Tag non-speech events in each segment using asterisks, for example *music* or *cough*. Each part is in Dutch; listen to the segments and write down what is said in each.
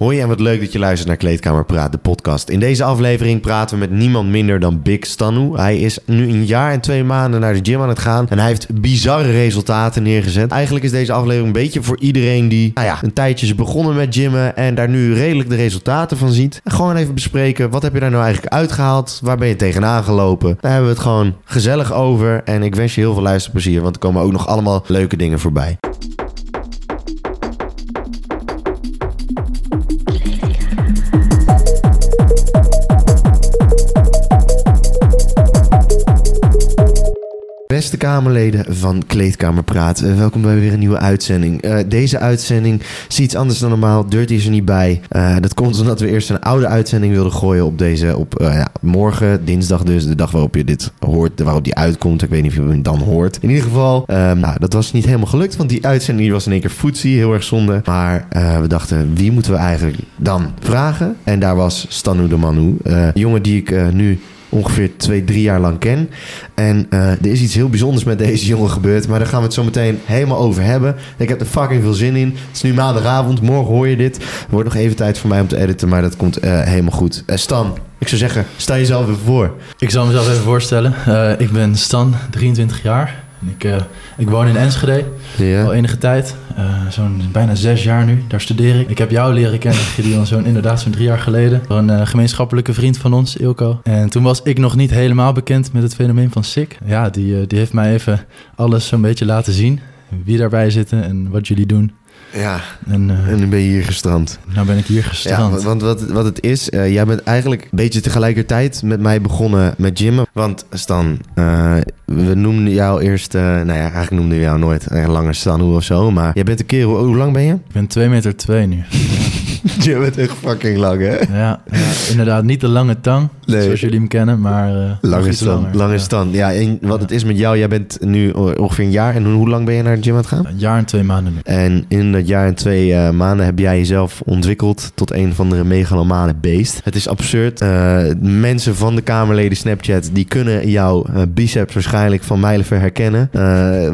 Hoi en wat leuk dat je luistert naar Kleedkamer Praat, de podcast. In deze aflevering praten we met niemand minder dan Big Stanu. Hij is nu een jaar en twee maanden naar de gym aan het gaan en hij heeft bizarre resultaten neergezet. Eigenlijk is deze aflevering een beetje voor iedereen die nou ja, een tijdje is begonnen met gymmen en daar nu redelijk de resultaten van ziet. En gewoon even bespreken, wat heb je daar nou eigenlijk uitgehaald? Waar ben je tegenaan gelopen? Daar hebben we het gewoon gezellig over en ik wens je heel veel luisterplezier, want er komen ook nog allemaal leuke dingen voorbij. Kamerleden van Kleedkamer Praat, eh, welkom bij weer een nieuwe uitzending. Eh, deze uitzending is iets anders dan normaal. Dirty is er niet bij. Eh, dat komt omdat we eerst een oude uitzending wilden gooien op deze, op ja, morgen, dinsdag dus, de dag waarop je dit hoort, waarop die uitkomt. Ik weet niet of je hem dan hoort. In ieder geval, nou, dat was niet helemaal gelukt, want die uitzending was in één keer footsie, heel erg zonde. Maar we dachten, wie moeten we eigenlijk dan vragen? En daar was Stanu de Manu, jongen die ik nu ongeveer twee, drie jaar lang ken. En uh, er is iets heel bijzonders met deze jongen gebeurd. Maar daar gaan we het zo meteen helemaal over hebben. Ik heb er fucking veel zin in. Het is nu maandagavond. Morgen hoor je dit. Er wordt nog even tijd voor mij om te editen. Maar dat komt uh, helemaal goed. Uh, Stan, ik zou zeggen, sta jezelf even voor. Ik zal mezelf even voorstellen. ik ben Stan, 23 jaar. Ik, uh, ik woon in Enschede al enige tijd. Uh, zo'n bijna zes jaar nu. Daar studeer ik. Ik heb jou leren kennen, *laughs* Gideon, zo'n inderdaad zo'n drie jaar geleden. Door een uh, gemeenschappelijke vriend van ons, Ilko. En toen was ik nog niet helemaal bekend met het fenomeen van SICK. Ja, die, die heeft mij even alles zo'n beetje laten zien. Wie daarbij zitten en wat jullie doen. Ja, en, uh, en nu ben je hier gestrand. Nou ben ik hier gestrand. Ja, want wat, wat het is, uh, jij bent eigenlijk een beetje tegelijkertijd met mij begonnen met gymmen. Want Stan, uh, we noemden jou eerst, nou ja, eigenlijk noemden we jou nooit een lange Stan of zo. Maar jij bent een kerel, hoe lang ben je? Ik ben 2 meter 2 nu. *laughs* *laughs* je bent echt fucking lang, hè? Ja, ja, inderdaad. Niet de lange tang, nee. zoals jullie hem kennen, maar uh, lange stand. Lange ja. stand. Ja, en wat het is met jou, jij bent nu ongeveer een jaar. En hoe lang ben je naar de gym aan het gaan? Een jaar en twee maanden nu. En in dat jaar en twee uh, maanden heb jij jezelf ontwikkeld tot een van de megalomane beest. Het is absurd. Uh, mensen van de Kamerleden Snapchat, die kunnen jouw biceps waarschijnlijk van mijlenver herkennen.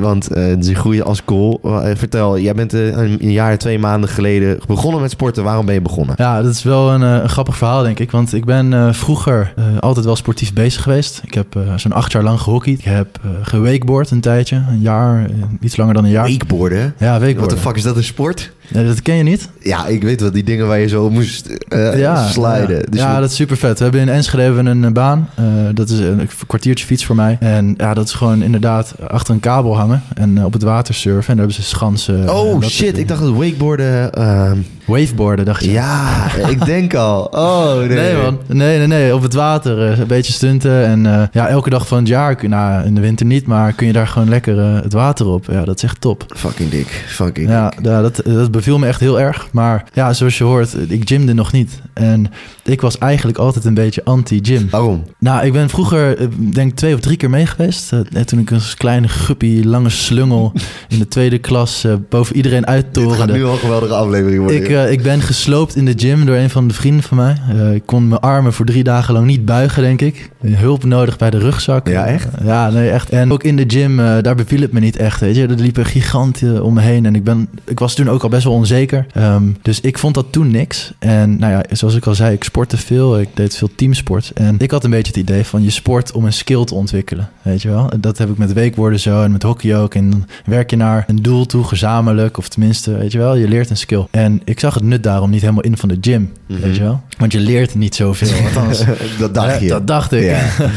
want ze groeien als kool. vertel, jij bent een jaar en twee maanden geleden begonnen met sporten. Waarom ben je begonnen? Ja, dat is wel een, een grappig verhaal, denk ik. Want ik ben vroeger uh, altijd wel sportief bezig geweest. Ik heb uh, zo'n acht jaar lang gehockeyd. Ik heb gewakeboard een tijdje, een jaar, iets langer dan een jaar. Wakeboarden? Ja, wakeboarden. Wat de fuck is dat een sport? Nee, dat ken je niet? Ja, ik weet wel, die dingen waar je zo moest ja, sliden. Ja, dus ja dat is super vet. We hebben in Enschede een baan. dat is een kwartiertje fiets voor mij. En ja, dat is gewoon inderdaad achter een kabel hangen en op het water surfen. En daar hebben ze schansen. Oh shit, ik dacht dat wakeboarden... Ehm, Waveboarden, dacht je? Ja, *laughs* ik denk al. Oh, nee. Nee, man. Nee, nee, nee. Op het water. Uh, een beetje stunten. En uh, ja, elke dag van het jaar. Nou, in de winter niet. Maar kun je daar gewoon lekker uh, het water op. Ja, dat is echt top. Fucking dik. Fucking ja, dik. Ja, dat, dat beviel me echt heel erg. Maar ja, zoals je hoort, ik gymde nog niet. En ik was eigenlijk altijd een beetje anti-gym. Waarom? Nou, ik ben vroeger, denk twee of drie keer mee geweest. toen ik als kleine guppie, lange slungel *laughs* in de tweede klas boven iedereen uittorende. Het gaat nu al een geweldige aflevering worden. Ik, uh, ik ben gesloopt in de gym door een van de vrienden van mij. Ik kon mijn armen voor drie dagen lang niet buigen, denk ik. Hulp nodig bij de rugzak. Ja, echt? ja, nee, echt. En ook in de gym, daar beviel het me niet echt, weet je. Er liepen giganten om me heen en ik, ben, ik was toen ook al best wel onzeker. Um, dus ik vond dat toen niks. En nou ja, zoals ik al zei, ik sportte veel. Ik deed veel teamsport. En ik had een beetje het idee van je sport om een skill te ontwikkelen, weet je wel. Dat heb ik met weekwoorden zo en met hockey ook. En dan werk je naar een doel toe, gezamenlijk. Of tenminste, weet je wel, je leert een skill. En ik zag het nut daarom niet helemaal in van de gym, mm -hmm. weet je wel? Want je leert niet zoveel. Althans, *laughs* dat dacht je. Dat dacht ik. Ja. *laughs*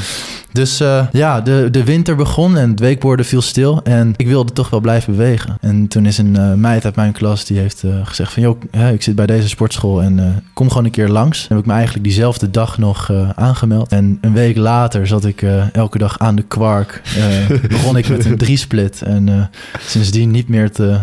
Dus uh, ja, de, de winter begon en het weekborden viel stil. En ik wilde toch wel blijven bewegen. En toen is een uh, meid uit mijn klas die heeft uh, gezegd van... joh, ik zit bij deze sportschool en kom gewoon een keer langs. Dan heb ik me eigenlijk diezelfde dag nog aangemeld. En een week later zat ik elke dag aan de kwark. *laughs* begon ik met een drie-split. En sindsdien niet meer, te,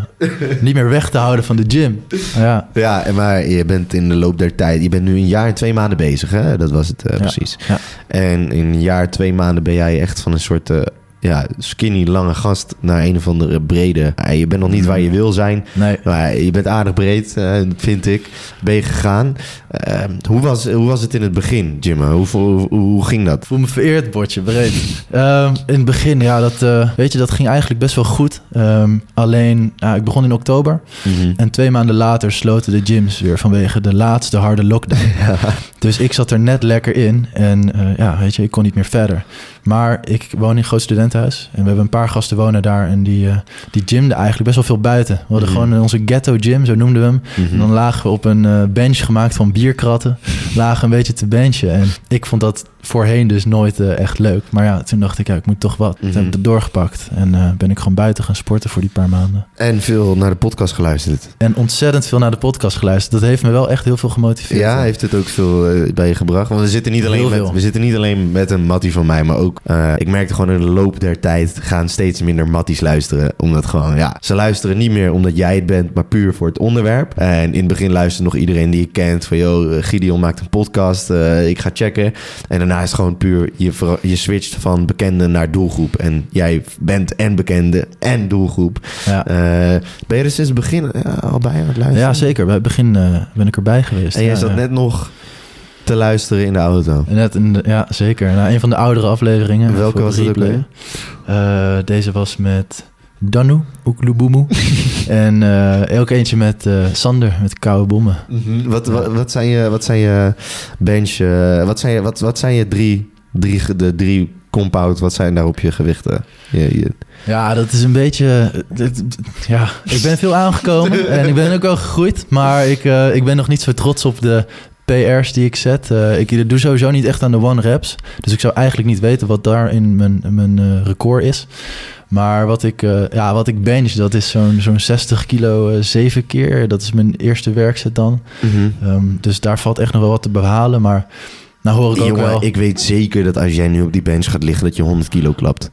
niet meer weg te houden van de gym. Ja. ja, maar je bent in de loop der tijd... Je bent nu een jaar en twee maanden bezig, hè? Dat was het ja. precies. Ja. En in een jaar, twee maanden ben jij echt van een soort uh, ja, skinny, lange gast naar een of andere brede. Ja, je bent nog niet waar je wil zijn. Nee. Maar je bent aardig breed, eh, vind ik. Ben je gegaan. Eh, hoe, was, hoe was het in het begin, Jimmy? Hoe, hoe, hoe ging dat? Ik voel me vereerd, bordje, breed. *laughs* Ehm, in het begin, ja, dat, eh, weet je, dat ging eigenlijk best wel goed. Ehm, alleen, ik begon in oktober. Mhm. En twee maanden later sloten de gyms weer vanwege de laatste harde lockdown. *laughs* Dus ik zat er net lekker in. En eh, ja, weet je, ik kon niet meer verder. Maar ik woon in groot En we hebben een paar gasten wonen daar. En die, eh die gymden eigenlijk best wel veel buiten. We hadden Mhm. gewoon onze ghetto gym, zo noemden we hem. Mhm. En dan lagen we op een eh, bench gemaakt van bierkratten. *laughs* Lagen een beetje te benchen. En ik vond dat voorheen dus nooit eh, echt leuk. Maar ja, toen dacht ik, ja, ik moet toch wat. Toen Mhm. heb ik het doorgepakt. En eh, ben ik gewoon buiten gaan sporten voor die paar maanden. En veel naar de podcast geluisterd. En ontzettend veel naar de podcast geluisterd. Dat heeft me wel echt heel veel gemotiveerd. Ja, heeft het ook veel eh, bij je gebracht? Want we zitten niet alleen, met, we zitten niet alleen met een mattie van mij, maar ook... ik merkte gewoon in de loop der tijd gaan steeds minder matties luisteren. Omdat gewoon, ja, ze luisteren niet meer omdat jij het bent, maar puur voor het onderwerp. En in het begin luisterde nog iedereen die je kent van... joh, Gideon maakt een podcast, ik ga checken. En daarna is het gewoon puur, je, je switcht van bekende naar doelgroep. En jij bent en bekende en doelgroep. Ja. Eh, ben je er sinds het begin eh, al bij aan het luisteren? Ja, zeker. Bij het begin eh, ben ik erbij geweest. En jij ja, zat ja. net nog te luisteren in de auto. Net in de- ja, zeker. Nou, een van de oudere afleveringen. Welke was het ook. Eh, deze was met Danu Oeklubumu. *laughs* en eh ook eentje met eh, Sander, met koude bommen. Wat, wat, wat zijn je, wat zijn je bench, eh, wat zijn je, wat, wat zijn je drie, drie, de drie compound, wat zijn daarop je gewichten? Je, je, Ja, dat is een beetje... ja, ik ben veel aangekomen *laughs* en ik ben ook wel gegroeid. Maar ik, ik ben nog niet zo trots op de PR's die ik zet. Eh, ik doe sowieso niet echt aan de one reps. Dus ik zou eigenlijk niet weten wat daarin mijn, mijn eh, record is. Maar wat ik, eh, ja, wat ik bench, dat is zo'n zo'n 60 kilo zeven keer. Dat is mijn eerste werkzet dan. Ehm, dus daar valt echt nog wel wat te behalen. Maar nou hoor ik ook wel... ik weet zeker dat als jij nu op die bench gaat liggen, dat je 100 kilo klapt.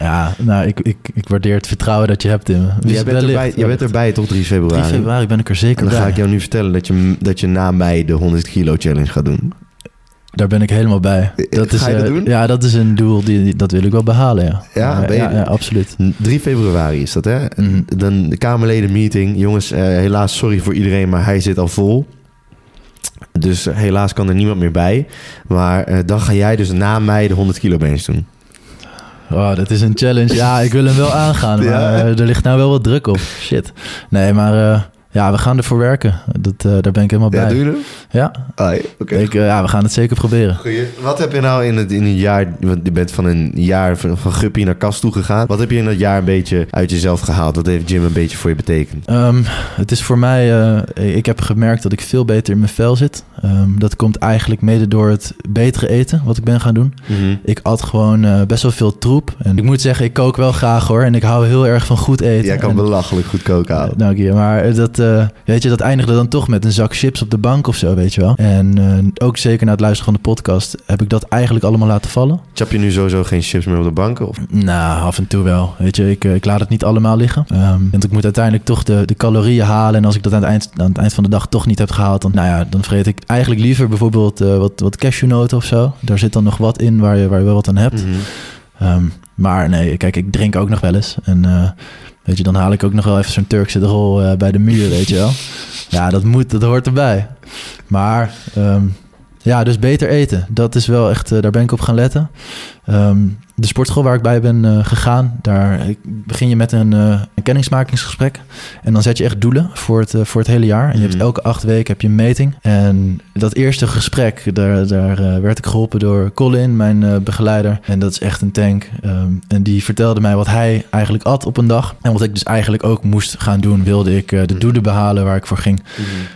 Ja, nou, ik, ik, ik waardeer het vertrouwen dat je hebt in me. Dus jij, bent erbij, jij bent erbij toch 3 3 februari? februari ben ik er zeker En dan bij. ga ik jou nu vertellen dat je, dat je na mij de 100 kilo challenge gaat doen. Daar ben ik helemaal bij. Dat is, Ga je dat eh, doen? Ja, dat is een doel, die, die- dat wil ik wel behalen, ja. Ja, Eh, ben je- ja, ja, absoluut. 3 februari is dat, hè? Mhm. Dan de Kamerleden meeting. Jongens, eh, helaas sorry voor iedereen, maar hij zit al vol. Dus eh, helaas kan er niemand meer bij. Maar eh, dan ga jij dus na mij de 100 kilo bench doen. Oh, dat is een challenge. Ja, ik wil hem wel aangaan, *laughs* maar Ja. eh, er ligt nou wel wat druk op. Shit. Nee, maar eh, ja, we gaan ervoor werken. Dat, eh, daar ben ik helemaal Ja, bij. doe je dat? Ja, oké. ik, eh, ja, we gaan het zeker proberen. Goeie. Wat heb je nou in, het, in een jaar... Want je bent van een jaar van, van guppie naar kast toe gegaan. Wat heb je in dat jaar een beetje uit jezelf gehaald? Wat heeft Jim een beetje voor je betekend? Ehm, het is voor mij, eh, ik heb gemerkt dat ik veel beter in mijn vel zit. Ehm, dat komt eigenlijk mede door het betere eten wat ik ben gaan doen. Ik at gewoon best wel veel troep. En ik moet zeggen, ik kook wel graag hoor. En ik hou heel erg van goed eten. Jij kan En- belachelijk goed koken houden. Dank je. Maar dat, eh, weet je, dat eindigde dan toch met een zak chips op de bank of zo, weet je wel. En eh, ook zeker na het luisteren van de podcast heb ik dat eigenlijk allemaal laten vallen. Chap je nu sowieso geen chips meer op de bank? Of? Nou, af en toe wel. Weet je, ik, eh, ik laat het niet allemaal liggen. Ehm, want ik moet uiteindelijk toch de, de calorieën halen. En als ik dat aan het, eind, aan het eind van de dag toch niet heb gehaald, dan, nou ja, dan vreet ik eigenlijk liever bijvoorbeeld eh, wat, wat cashewnoten of zo. Daar zit dan nog wat in waar je, waar je wel wat aan hebt. Mhm. Ehm, maar nee, kijk, ik drink ook nog wel eens. En eh, weet je, dan haal ik ook nog wel even zo'n Turkse drol eh, bij de muur, weet je wel. Ja, dat moet, dat hoort erbij. Maar ehm, ja, dus beter eten. Dat is wel echt, eh, daar ben ik op gaan letten. Ehm, de sportschool waar ik bij ben eh, gegaan, daar begin je met een, eh, een kennismakingsgesprek. En dan zet je echt doelen voor het, eh, voor het hele jaar. En je hebt Mhm. elke acht weken heb je een meting. En dat eerste gesprek, daar, daar werd ik geholpen door Colin, mijn begeleider. En dat is echt een tank. Ehm, en die vertelde mij wat hij eigenlijk at op een dag. En wat ik dus eigenlijk ook moest gaan doen, wilde ik de doelen behalen waar ik voor ging.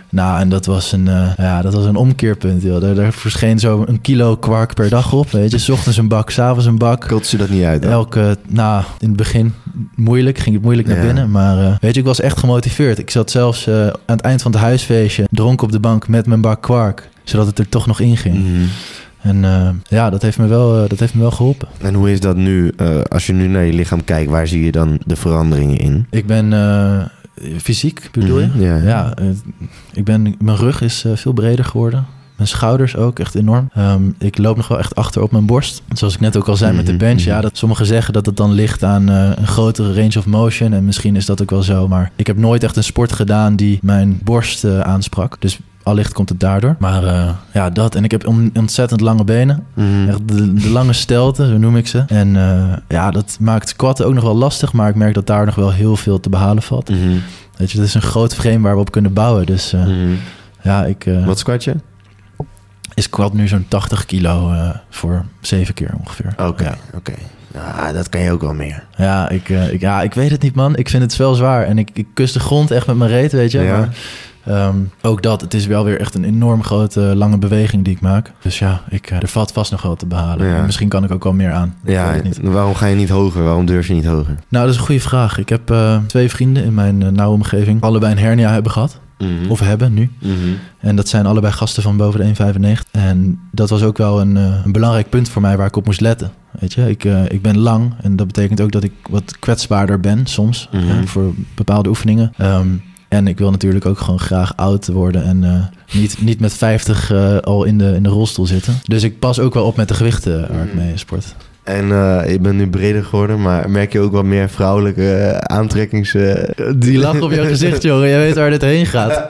Nou, en dat was een, ja, dat was een omkeerpunt. Joh. Daar, daar verscheen zo een kilo kwark per dag op. Weet je, 's ochtends een bak, 's avonds een bak. Je dat niet uit? dan? Elke, nou, in het begin moeilijk, ging het moeilijk naar Ja. binnen. Maar eh, weet je, ik was echt gemotiveerd. Ik zat zelfs eh, aan het eind van het huisfeestje dronken op de bank met mijn bak kwark. Zodat het er toch nog in ging. Mhm. En eh, ja, dat heeft, me wel, dat heeft me wel geholpen. En hoe is dat nu? als je nu naar je lichaam kijkt, waar zie je dan de veranderingen in? Ik ben fysiek, bedoel je? Mhm, ja. Ja, eh, ik ben, mijn rug is veel breder geworden. Mijn schouders ook, echt enorm. Ehm, ik loop nog wel echt achter op mijn borst. Zoals ik net ook al zei met de Mhm, bench. Ja, mhm. dat sommigen zeggen dat het dan ligt aan eh, een grotere range of motion. En misschien is dat ook wel zo. Maar ik heb nooit echt een sport gedaan die mijn borst eh, aansprak. Dus allicht komt het daardoor. Maar eh, ja, dat. En ik heb on- ontzettend lange benen. Mhm. Echt de, de lange stelte, zo noem ik ze. En ja, dat maakt squatten ook nog wel lastig. Maar ik merk dat daar nog wel heel veel te behalen valt. Weet je, het is een groot frame waar we op kunnen bouwen. Dus ja, ik Wat squat je? Is squat nu zo'n 80 kilo eh, voor zeven keer ongeveer. Oké, Ja. oké. Ah, dat kan je ook wel meer. Ja, ik, eh, ik, ja, ik weet het niet, man. Ik vind het wel zwaar. En ik, ik kus de grond echt met mijn reet, weet je. Ja. Maar ehm, ook dat, het is wel weer echt een enorm grote, lange beweging die ik maak. Dus ja, ik, eh, er valt vast nog wel te behalen. Ja. Misschien kan ik ook wel meer aan. Ja, waarom ga je niet hoger? Waarom durf je niet hoger? Nou, dat is een goede vraag. Ik heb eh, twee vrienden in mijn eh, nauwe omgeving. Allebei een hernia hebben gehad. Mhm. Of hebben nu. Mhm. En dat zijn allebei gasten van boven de 1,95. En dat was ook wel een, eh, een belangrijk punt voor mij waar ik op moest letten. Weet je, ik, eh, ik ben lang en dat betekent ook dat ik wat kwetsbaarder ben soms Mhm. voor bepaalde oefeningen. Ehm, en ik wil natuurlijk ook gewoon graag oud worden en eh, niet, niet met 50 eh, al in de, in de rolstoel zitten. Dus ik pas ook wel op met de gewichten waar ik mee sport. En eh, je bent nu breder geworden, maar merk je ook wat meer vrouwelijke eh, aantrekkings... eh, Die lach op jouw gezicht, *laughs* jongen. Je weet waar dit heen gaat.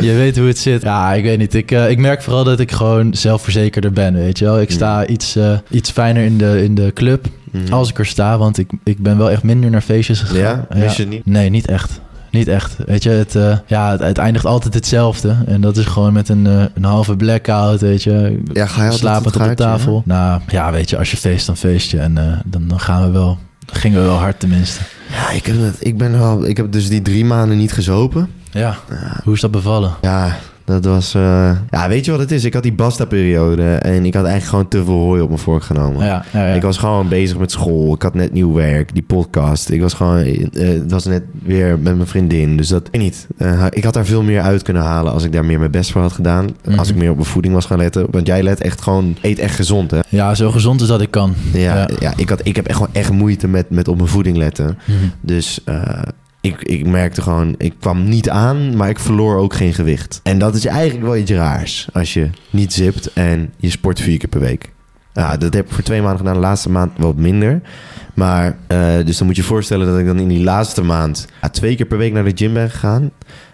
je weet hoe het zit. Ja, ik weet niet. Ik, ik merk vooral dat ik gewoon zelfverzekerder ben, weet je wel. Ik sta iets, iets fijner in de, in de club mhm. als ik er sta. Want ik, ik ben wel echt minder naar feestjes gegaan. Ja? Mis je het niet? Nee, niet echt. Niet echt. Weet je, het, eh, ja, het, het eindigt altijd hetzelfde. En dat is gewoon met een, eh, een halve blackout, weet je. Ja, ga je Slapend op de tafel. Nou, ja, weet je, als je feest, dan feest je. En eh, dan, dan gaan we wel... Dan gingen we wel hard tenminste. Ja, ik heb, het, ik, ben wel, ik heb dus die drie maanden niet gezopen. Ja. Hoe is dat bevallen? Ja, dat was... eh, Ja, weet je wat het is? Ik had die basta-periode en ik had eigenlijk gewoon te veel hooi op me vork genomen. Ja, ja, ja. Ik was gewoon bezig met school. Ik had net nieuw werk, die podcast. Ik was gewoon, eh, het was net weer met mijn vriendin. Dus dat, ik niet. Eh, ik had daar veel meer uit kunnen halen als ik daar meer mijn best voor had gedaan. Mhm. Als ik meer op mijn voeding was gaan letten. Want jij let echt gewoon, eet echt gezond, hè? Ja, zo gezond als dat ik kan. Ja, Ja. ik, had, ik heb echt gewoon echt moeite met, met op mijn voeding letten. Mhm. Dus ik, ik merkte gewoon, ik kwam niet aan, maar ik verloor ook geen gewicht. En dat is eigenlijk wel iets raars. Als je niet zipt en je sport vier keer per week. Ja, dat heb ik voor twee maanden gedaan. De laatste maand wat minder. Maar, eh, dus dan moet je je voorstellen dat ik dan in die laatste maand twee keer per week naar de gym ben gegaan.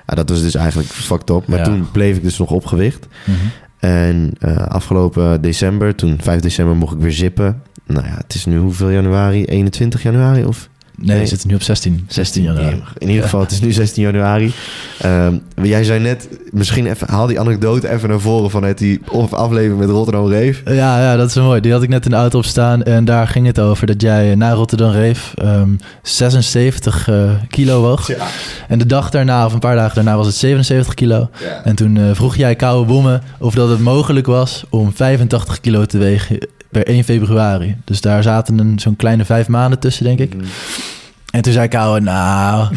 Dat was dus eigenlijk fucked up. Maar Ja. toen bleef ik dus nog op gewicht. Mhm. En eh, afgelopen december, toen 5 december mocht ik weer zippen. Nou ja, het is nu hoeveel januari? 21 januari of Nee, we zitten nu op 16. 16 januari. in ieder geval, het is nu *laughs* 16 januari. Ehm, jij zei net, misschien even, haal die anekdote even naar voren vanuit die of aflevering met Rotterdam Reef. Ja, ja, dat is mooi. Die had ik net in de auto op staan. En daar ging het over dat jij na Rotterdam Reef ehm 76 eh, kilo woog. Ja. En de dag daarna, of een paar dagen daarna, was het 77 kilo. Ja. En toen eh, vroeg jij koude bommen of dat het mogelijk was om 85 kilo te wegen per 1 februari. Dus daar zaten een, zo'n kleine vijf maanden tussen, denk ik. En toen zei Kouwe, nou,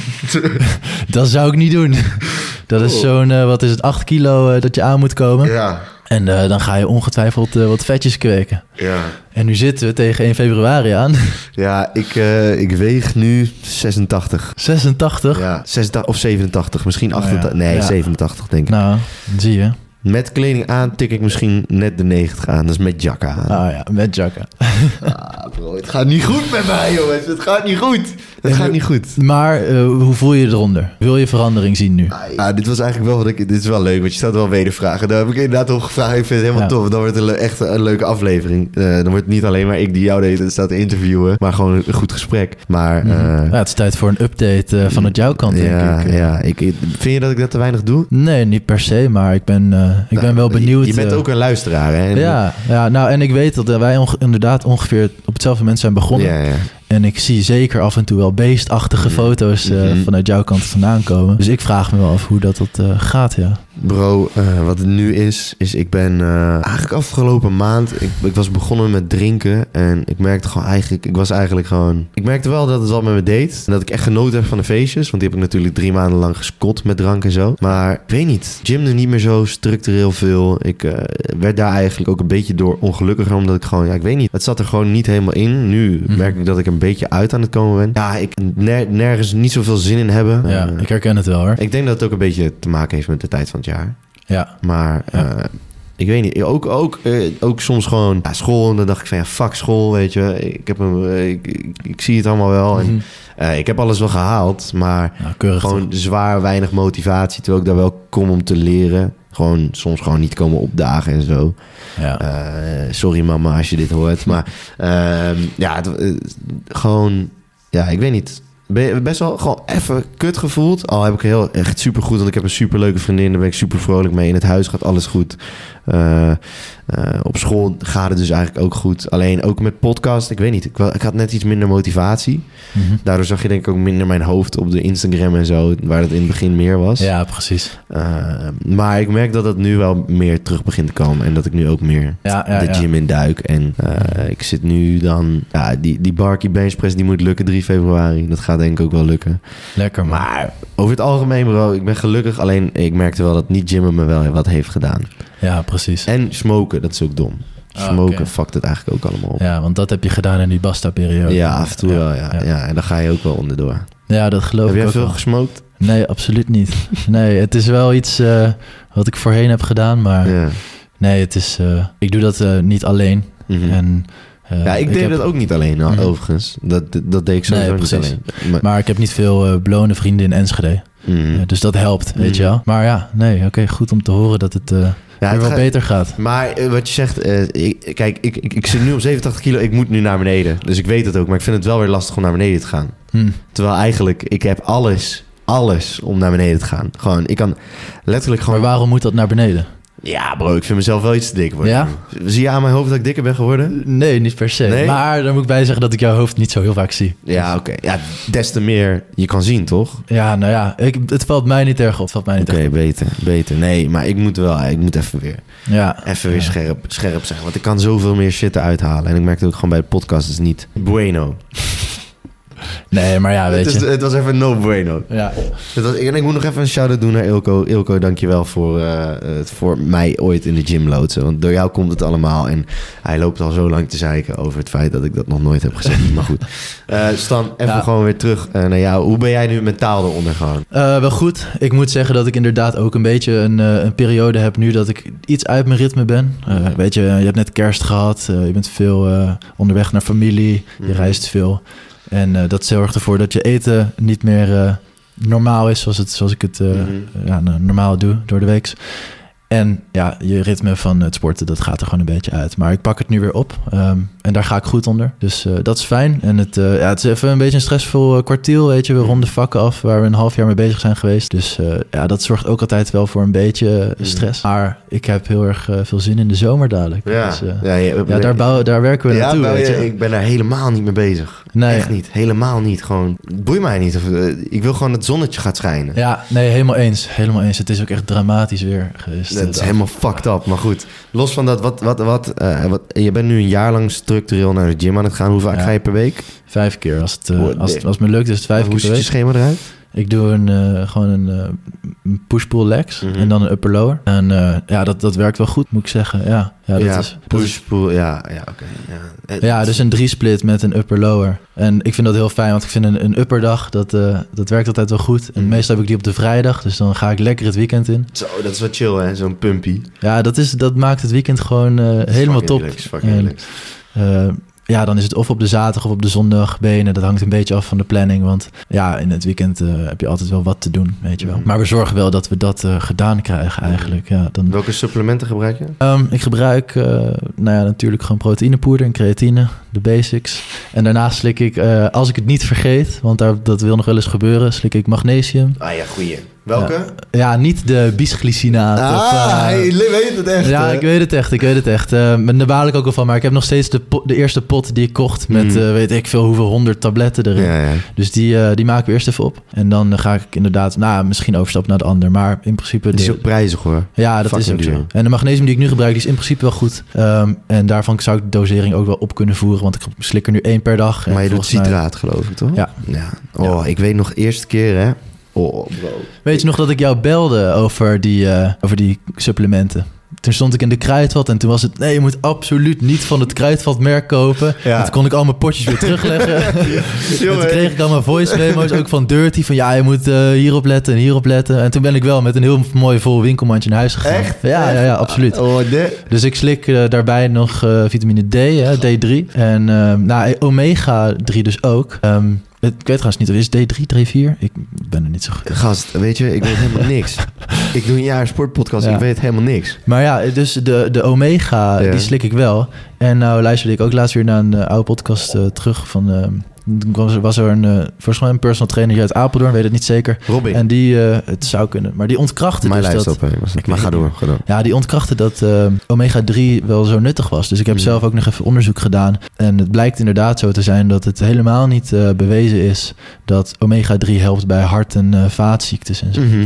*laughs* dat zou ik niet doen. Dat is zo'n, eh, wat is het, 8 kilo eh, dat je aan moet komen. Ja, En eh, dan ga je ongetwijfeld wat vetjes kweken. ja. En nu zitten we tegen 1 februari aan. *laughs* Ja, ik, ik weeg nu 86. 86. Ja, 86 of 87, misschien Oh ja. 88. Nee, Ja. 87 denk ik. Nou, zie je. Met kleding aan tik ik misschien net de 90 aan. Dat is met jacka aan. Ah ja, met jakken. Ah, bro, het gaat niet goed met mij, jongens. Het gaat niet goed. Het gaat niet goed. Maar eh, hoe voel je je eronder? Wil je verandering zien nu? Ah, dit was eigenlijk wel wat ik. Dit is wel leuk, want je stelt wel wedervragen. Daar heb ik inderdaad op gevraagd. Ik vind het helemaal Ja. tof. Dan wordt het echt een leuke aflevering. Eh, dan wordt het niet alleen maar ik die jou de hele tijd staat te interviewen, maar gewoon een goed gesprek. Maar. Mhm. eh, ja, het is tijd voor een update eh, vanuit jouw kant, denk ja, ik. ja. Ik, vind je dat ik dat te weinig doe? Nee, niet per se, maar ik ben, ik ben wel Nou, benieuwd. Je, bent ook een luisteraar, hè? Ja, ja, nou en ik weet dat wij onge- inderdaad ongeveer op hetzelfde moment zijn begonnen. Ja, ja. En ik zie zeker af en toe wel beestachtige foto's eh, Mhm. vanuit jouw kant vandaan komen. Dus ik vraag me wel af hoe dat, dat eh, gaat, ja. Bro, eh, wat het nu is, is ik ben eigenlijk afgelopen maand, ik, ik was begonnen met drinken en ik merkte gewoon eigenlijk, ik was eigenlijk gewoon, ik merkte wel dat het wat met me deed en dat ik echt genoten heb van de feestjes, want die heb ik natuurlijk drie maanden lang geskot met drank en zo. Maar ik weet niet, gymde niet meer zo structureel veel. Ik werd daar eigenlijk ook een beetje door ongelukkiger, omdat ik gewoon, ja, ik weet niet, het zat er gewoon niet helemaal in. Nu Mhm. merk ik dat ik een beetje uit aan het komen ben. Ja, ik ner- nergens niet zoveel zin in hebben. Ja, Eh, ik herken het wel hoor. ik denk dat het ook een beetje te maken heeft met de tijd van het jaar. Ja. Maar Ja. eh, ik weet niet. Ook, ook, eh, ook soms gewoon ja, school. En dan dacht ik van ja, fuck school, weet je. Ik, heb een, ik, ik, ik zie het allemaal wel. En, Mhm. ik heb alles wel gehaald. Maar Nou, gewoon toch? zwaar weinig motivatie. Terwijl ik daar wel kom om te leren. Gewoon soms gewoon niet komen opdagen en zo. Ja. Eh, sorry mama als je dit hoort. Maar ehm, ja, het, eh, gewoon... Ja, ik weet niet. Ben je best wel gewoon even kut gevoeld. Al heb ik heel echt super goed. Want ik heb een super leuke vriendin. Daar ben ik super vrolijk mee. In het huis gaat alles goed. Eh, eh, op school gaat het dus eigenlijk ook goed. Alleen ook met podcast. Ik weet niet. Ik, ik had net iets minder motivatie. Mhm. Daardoor zag je denk ik ook minder mijn hoofd op de Instagram en zo. Waar dat in het begin meer was. ja, precies. Eh, maar ik merk dat het nu wel meer terug begint te komen. En dat ik nu ook meer Ja, ja, de ja. gym in duik. En ik zit nu dan... Ja, die, die Barkie Bench Press die moet lukken 3 februari. Dat gaat denk ik ook wel lukken. Lekker man. Maar over het algemeen bro, ik ben gelukkig. Alleen ik merkte wel dat niet gymmen me wel wat heeft gedaan. Ja, precies. En smoken, dat is ook dom. Ah, Smoken oké. fuckt het eigenlijk ook allemaal op. Ja, want dat heb je gedaan in die Basta-periode. Ja, af en toe wel, ja. Ja. ja. En dan ga je ook wel onderdoor. Ja, dat geloof Heb ik jij ook veel wel. gesmokt? Nee, absoluut niet. *laughs* Nee, het is wel iets eh, wat ik voorheen heb gedaan, maar Ja. nee, het is... eh, ik doe dat eh, niet alleen. Mhm. En, eh, ja, ik deed dat ook niet alleen, nou, Mhm. overigens. Dat, dat deed ik sowieso Nee, niet precies. alleen. Maar, Maar ik heb niet veel eh blonde vrienden in Enschede. Mhm. Ja, dus dat helpt, weet Mhm. je wel. Maar ja, nee, oké, goed om te horen dat het, eh Ja, het wel gaat- beter gaat. Maar eh, wat je zegt, eh, ik, kijk, ik, ik, ik zit nu op 87 kilo, ik moet nu naar beneden. Dus ik weet het ook, maar ik vind het wel weer lastig om naar beneden te gaan. Terwijl eigenlijk, ik heb alles, alles om naar beneden te gaan. Gewoon, ik kan letterlijk Maar gewoon... waarom moet dat naar beneden? Ja bro, ik vind mezelf wel iets te dik worden. Ja? Zie je aan mijn hoofd dat ik dikker ben geworden? Nee, niet per se. Nee? Maar daar moet ik bij zeggen dat ik jouw hoofd niet zo heel vaak zie. Ja, oké. Ja, des te meer je kan zien, toch? Ja, nou ja, ik, het valt mij niet erg op. Het valt mij niet Oké, beter, beter. Nee, maar ik moet wel, ik moet even weer, Ja. even weer Ja. scherp, scherp zijn. Want ik kan zoveel meer shit eruit halen. En ik merkte ook gewoon bij de podcast, het is niet bueno. Nee, maar ja, *laughs* weet het, is, je. het was even no bueno. Ja. Het was, en ik moet nog even een shout-out doen naar Ilko. Ilko, dankjewel voor, eh, het voor mij ooit in de gym loodsen. Want door jou komt het allemaal. En hij loopt al zo lang te zeiken over het feit dat ik dat nog nooit heb gezegd. maar goed. *laughs* Eh, Stan, even Ja. gewoon weer terug eh, naar jou. Hoe ben jij nu mentaal eronder gegaan? Wel goed. Ik moet zeggen dat ik inderdaad ook een beetje een, een periode heb nu dat ik iets uit mijn ritme ben. Weet je, je hebt net kerst gehad. eh, je bent veel onderweg naar familie. Je Mhm. reist veel. En eh, dat zorgt ervoor dat je eten niet meer eh, normaal is zoals, het, zoals ik het eh, Mhm. ja, nou, normaal doe door de week. En ja, je ritme van het sporten, dat gaat er gewoon een beetje uit. Maar ik pak het nu weer op. ehm, en daar ga ik goed onder. Dus eh, dat is fijn. En het, eh, ja, het is even een beetje een stressvol eh, kwartiel, weet je. We ronden vakken af waar we een half jaar mee bezig zijn geweest. Dus ja, dat zorgt ook altijd wel voor een beetje Mhm. stress. Maar ik heb heel erg veel zin in de zomer dadelijk. Ja, Dus, ja, je- ja daar, bouwen, daar werken we Ja, naartoe, nou, weet ja, je. ik ben daar helemaal niet mee bezig. Nee. Echt niet. Helemaal niet. Gewoon, het boeit mij niet. Of, ik wil gewoon dat het zonnetje gaat schijnen. Ja, nee, helemaal eens. Helemaal eens. Het is ook echt dramatisch weer geweest. Dat is helemaal fucked up. Maar goed, los van dat, wat, wat, wat, wat, je bent nu een jaar lang structureel naar de gym aan het gaan. Hoe vaak Ja. ga je per week? Vijf keer. Als het, eh, als, het, als het me lukt, is het vijf Hoe keer ziet per je schema eruit? Ik doe een, eh, gewoon een eh, een push-pull legs Mhm. en dan een upper-lower. En ja, dat, dat werkt wel goed, moet ik zeggen. Ja, ja, dat ja, is, ja, ja oké. ja. Ja, dus een drie-split met een upper-lower. En ik vind dat heel fijn, want ik vind een, een upperdag, dat, dat werkt altijd wel goed. En Mhm. meestal heb ik die op de vrijdag, dus dan ga ik lekker het weekend in. Zo, dat is wat chill hè, zo'n pumpy. Ja, dat, is, dat maakt het weekend gewoon helemaal top. fucking En. Eh, ja, dan is het of op de zaterdag of op de zondag benen. Dat hangt een beetje af van de planning. Want ja, in het weekend eh, heb je altijd wel wat te doen, weet je wel. Mhm. Maar we zorgen wel dat we dat eh, gedaan krijgen eigenlijk. Ja, dan, Welke supplementen gebruik je? Ehm, ik gebruik eh, nou ja, natuurlijk gewoon proteïnepoeder en creatine, de basics. En daarnaast slik ik, eh, als ik het niet vergeet, want daar, dat wil nog wel eens gebeuren, slik ik magnesium. Ah ja, goeie. Welke? Ja, niet de bisglycinaat. of, Ah, eh, hij weet het echt. ja, hè? ik weet het echt. Ik weet het echt. Eh, maar daar baal ik ook al van. Maar ik heb nog steeds de, de eerste pot die ik kocht met Mm. eh, weet ik veel hoeveel honderd tabletten erin. Ja, ja. Dus die, eh, die maken we eerst even op. En dan eh, ga ik inderdaad, nou misschien overstappen naar de ander. Maar in principe... Het is ook prijzig hoor. ja, dat is ook zo. En de magnesium die ik nu gebruik, die is in principe wel goed. Ehm, en daarvan zou ik de dosering ook wel op kunnen voeren. Want ik slik er nu één per dag. Maar je doet mij- citraat geloof ik toch? Ja. ja. Oh, ik weet nog eerste keer hè. Oh bro. Weet je nog dat ik jou belde over die, eh, over die supplementen? toen stond ik in de kruidvat en toen was het... nee, je moet absoluut niet van het kruidvatmerk kopen. Ja. En toen kon ik al mijn potjes weer terugleggen. *laughs* en toen kreeg ik allemaal voice memo's, ook van Dirty... van ja, je moet eh, hierop letten en hierop letten. En toen ben ik wel met een heel mooi vol winkelmandje naar huis gegaan. Echt? Ja, ja, ja, absoluut. Oh, de... Dus ik slik eh, daarbij nog vitamine D, hè, D3. En nou, omega 3 dus ook. Ehm, ik weet trouwens niet, of is D3, D4? Ik ben er niet zo goed in. Gast, weet je, ik weet helemaal *laughs* niks. ik doe een jaar sportpodcast, Ja. ik weet helemaal niks. Maar ja, dus de, de omega, Ja. die slik ik wel. En nou luisterde ik ook laatst weer naar een eh, oude podcast eh, terug van... was, was er een, eh, volgens mij een personal trainer uit Apeldoorn, weet het niet zeker. Robin, En die, eh, het zou kunnen, maar die ontkrachtte mijn dus lijst dat... op. was het. Maar ga door, ga door. Ja, die ontkrachtte dat eh, omega-3 wel zo nuttig was. Dus ik heb Mhm. zelf ook nog even onderzoek gedaan. En het blijkt inderdaad zo te zijn dat het helemaal niet bewezen is... dat omega-3 helpt bij hart- en vaatziektes en zo. Mhm.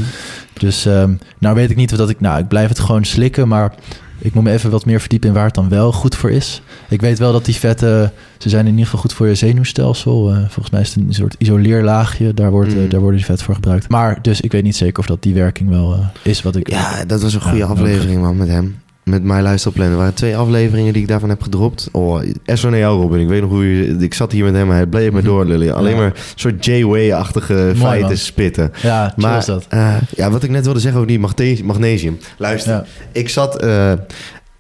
Dus ehm, nou weet ik niet of dat ik... Nou, ik blijf het gewoon slikken, maar... Ik moet me even wat meer verdiepen in waar het dan wel goed voor is. Ik weet wel dat die vetten, ze zijn in ieder geval goed voor je zenuwstelsel. Eh, volgens mij is het een soort isoleerlaagje, daar, wordt, eh, Mm. daar worden die vet voor gebruikt. Maar dus ik weet niet zeker of dat die werking wel eh, is wat ik... Ja, dat was een goede aflevering, man, met hem. Met My Lifestyle Plan. Er waren twee afleveringen die ik daarvan heb gedropt. Oh, jou, Robin. Ik weet nog hoe je... Ik zat hier met hem, hij bleef me doorlullen. Alleen Mhm. Ja. maar een soort J-Way-achtige feiten man. spitten. Ja, Maar is dat. eh, ja, wat ik net wilde zeggen over die magne- magnesium. Luister, Ja. ik zat... eh,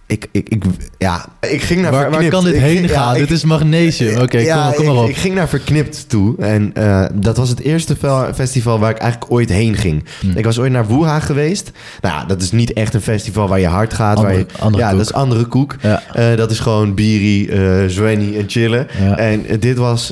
ik, ik, ik, ja, ik ging naar Waar, waar kan dit Ik heen ja, gaan? dit is magnesium. Oké, ja, kom, kom maar op. ik ging naar Verknipt toe. En eh, dat was het eerste fe- festival waar ik eigenlijk ooit heen ging. Hm. Ik was ooit naar Wuha geweest. Nou ja, dat is niet echt een festival waar je hard gaat. Andere- waar je, andere ja, koek. dat is andere koek. Ja. Eh, dat is gewoon biri, eh zwenny en chillen. En dit was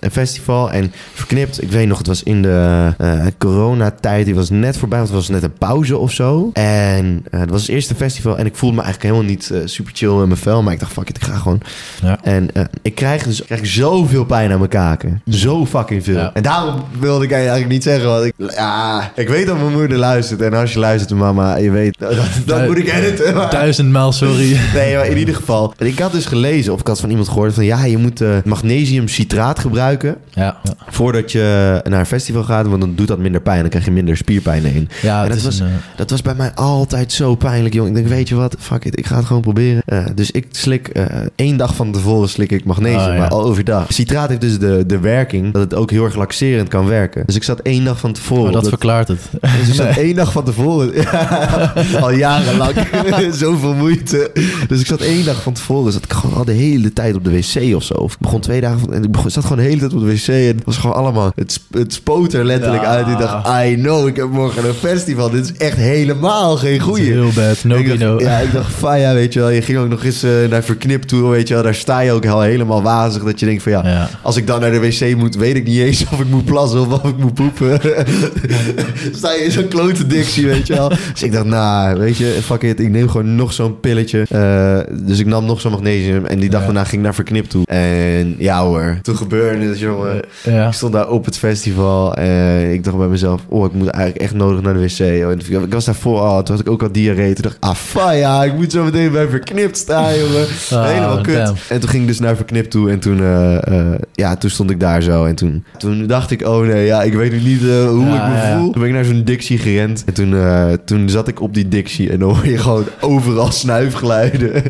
een festival en verknipt. Ik weet nog, het was in de coronatijd. Die was net voorbij, want het was net een pauze of zo. En het was het eerste festival en ik voelde me eigenlijk helemaal niet eh, super chill in mijn vel. Maar ik dacht, fuck it, ik ga gewoon. Ja. En eh, ik krijg dus ik krijg zoveel pijn aan mijn kaken. Zo fucking veel. Ja. En daarom wilde ik eigenlijk niet zeggen. Want ik, ja, ik weet dat mijn moeder luistert. En als je luistert, mama, je weet, dat, dat moet ik editen. Maar. Duizendmaal sorry. *laughs* Nee, maar in ieder geval. Ik had dus gelezen, of ik had van iemand gehoord van ja, je moet eh, magnesiumcitraat gebruiken Ja, voordat je naar een festival gaat, want dan doet dat minder pijn. Dan krijg je minder spierpijn in. ja En dat was- een, Dat was bij mij altijd zo pijnlijk, jong. Ik denk, weet je wat, fuck it, ik ga het gewoon proberen. Eh, dus ik slik eh, één dag van tevoren slik ik magnesium, Oh, ja. maar al overdag. Citraat heeft dus de, de werking dat het ook heel erg laxerend kan werken. Dus ik zat één dag van tevoren. maar op dat dat- verklaart het. dus ik *laughs* zat één dag van tevoren. *laughs* Ja, al jarenlang. *laughs* Zoveel moeite. Dus ik zat één dag van tevoren. Zat ik gewoon al de hele tijd op de wc of zo. Of ik begon twee dagen van. En ik begon, zat gewoon de hele tijd op de wc. En het was gewoon allemaal. Het, het spoot er letterlijk Ja. uit. Ik dacht, I know, ik heb morgen een festival. Dit is echt helemaal geen goeie. Heel bad. No ik dacht, no. Ja, ik dacht, van weet je wel. Je ging ook nog eens eh, naar Verknip toe, weet je wel. Daar sta je ook al helemaal wazig. Dat je denkt van ja, Ja. als ik dan naar de wc moet, weet ik niet eens of ik moet plassen of of ik moet poepen. *laughs* sta je in zo'n klote dictie, weet je wel. Dus ik dacht, nou, weet je, fuck it. Ik neem gewoon nog zo'n pilletje. Eh, dus ik nam nog zo'n magnesium. En die dag Ja. daarna ging ik naar Verknip toe. En ja hoor, toen gebeurde het, jongen. Ja. Ik stond daar op het festival en ik dacht bij mezelf, oh, ik moet eigenlijk echt nodig naar de wc. Oh, en Ik was daarvoor al, toen had ik ook al diarree. Toen dacht ik, ah, fa, ja, ik moet zo meteen bij Verknipt staan, *laughs* jongen. Ah, Helemaal kut. damn. En toen ging ik dus naar Verknipt toe en toen, eh, eh, ja, toen stond ik daar zo. En toen, toen dacht ik, oh nee, ja, ik weet nu niet eh, hoe Ja, ik me ja, ja. voel. Toen ben ik naar zo'n Dixie gerend en toen, eh, toen zat ik op die Dixie en dan hoor je gewoon overal *laughs* snuifgeluiden.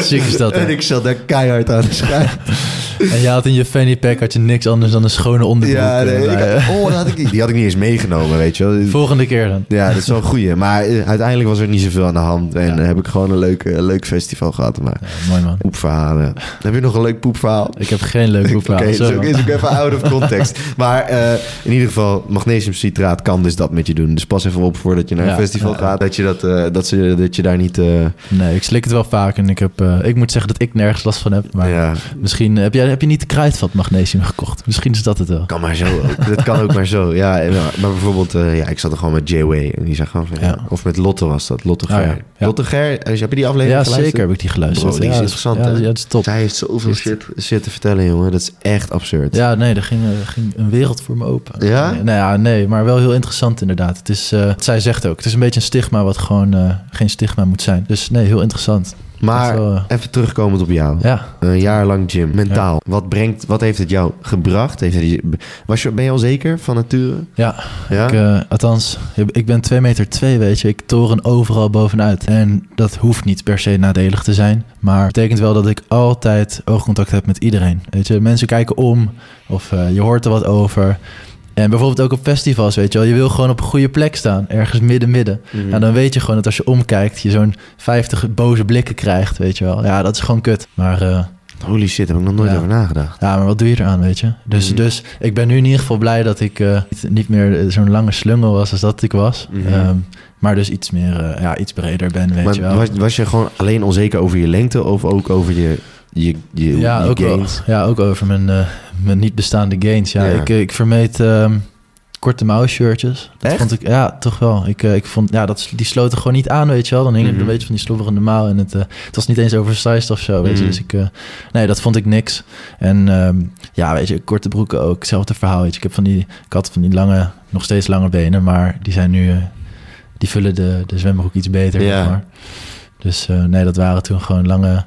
Ziek is dat, hè? en ik zat daar keihard aan de schuif. En je had in je fanny pack had je niks anders dan een schone onderbroek. Ja, nee, ik had- oh, dat had ik niet. Die had ik niet eens meegenomen, weet je wel. Volgende keer dan. Ja, dat is wel een goeie. Maar uiteindelijk was er niet zoveel aan de hand. En Ja. heb ik gewoon een leuk, eh, leuk festival gehad. Maar Ja, mooi man. poepverhalen. *laughs* Heb je nog een leuk poepverhaal? Ik heb geen leuk *laughs* Oké, boekverhaal. is, ook, man. is ook even *laughs* out of context. maar eh, in ieder geval, magnesiumcitraat kan dus dat met je doen. Dus pas even op voordat je naar een festival gaat. Dat je, dat, eh, dat, ze, dat je daar niet... Nee, ik slik het wel vaak en ik, heb, ik moet zeggen dat ik nergens last van heb. Maar ja, misschien heb, jij, heb je niet de kruidvat magnesium gekocht. Misschien is dat het wel. kan maar zo. dat kan ook maar zo. Ja, maar bijvoorbeeld, ja, ik zat er gewoon met J-Way. En die zei gewoon van, ja. Of met Lotte was dat. Lotte Ah, Ger. ja. Ja. Lotte Ger, eh, heb je die aflevering Ja, geluisterd? zeker heb ik die geluisterd. Bro, die is ja, interessant, Ja, dat is top. Zij heeft zoveel shit, shit te vertellen, jongen. Dat is echt absurd. Ja, nee, er ging, er ging een wereld voor me open. Ja? Nee, nou ja, nee, maar wel heel interessant inderdaad. Het is, eh, zij zegt ook, het is een beetje een stigma wat gewoon eh, geen stigma moet zijn. Dus nee, heel interessant. Maar wel, eh, even terugkomend op jou. ja. Een jaar lang gym, mentaal. Wat, brengt, wat heeft het jou gebracht? Heeft het, was je, ben je al zeker van nature? Ja, Ja? Ik, eh, althans, ik ben 2 meter 2, weet je. Ik toren overal bovenuit. En dat hoeft niet per se nadelig te zijn. Maar het betekent wel dat ik altijd oogcontact heb met iedereen. Weet je, mensen kijken om of eh, je hoort er wat over. En bijvoorbeeld ook op festivals, weet je wel. Je wil gewoon op een goede plek staan, ergens midden-midden. Mhm. Ja, dan weet je gewoon dat als je omkijkt, je zo'n 50 boze blikken krijgt, weet je wel. Ja, dat is gewoon kut. Maar eh, Holy shit, heb ik nog nooit Ja. over nagedacht. ja, maar wat doe je eraan, weet je? Dus, Mhm. dus ik ben nu in ieder geval blij dat ik eh, niet, niet meer eh, zo'n lange slungel was als dat ik was. Mhm. Ehm, maar dus iets meer, ja, iets breder ben, weet maar je wel. was, was je gewoon alleen onzeker over je lengte of ook over je, je, je, ja, je ook wel, ja, ook over mijn, eh, mijn niet bestaande gains. Ja, Ja. Ik, eh, ik vermeed ehm, korte mouw shirtjes. Dat Echt? vond ik, ja, toch wel. Ik, eh, ik vond, ja, dat, die sloten gewoon niet aan, weet je wel. Dan hing het Mhm. een beetje van die slobberende mouw. En het, het was niet eens oversized of zo, weet je. Mhm. Dus ik, nee, dat vond ik niks. En ehm, ja, weet je, korte broeken ook. Hetzelfde verhaal, weet je. Ik heb van die, ik had van die lange, nog steeds lange benen. Maar die zijn nu, die vullen de, de zwembroek iets beter, Ja. maar. Dus nee, dat waren toen gewoon lange,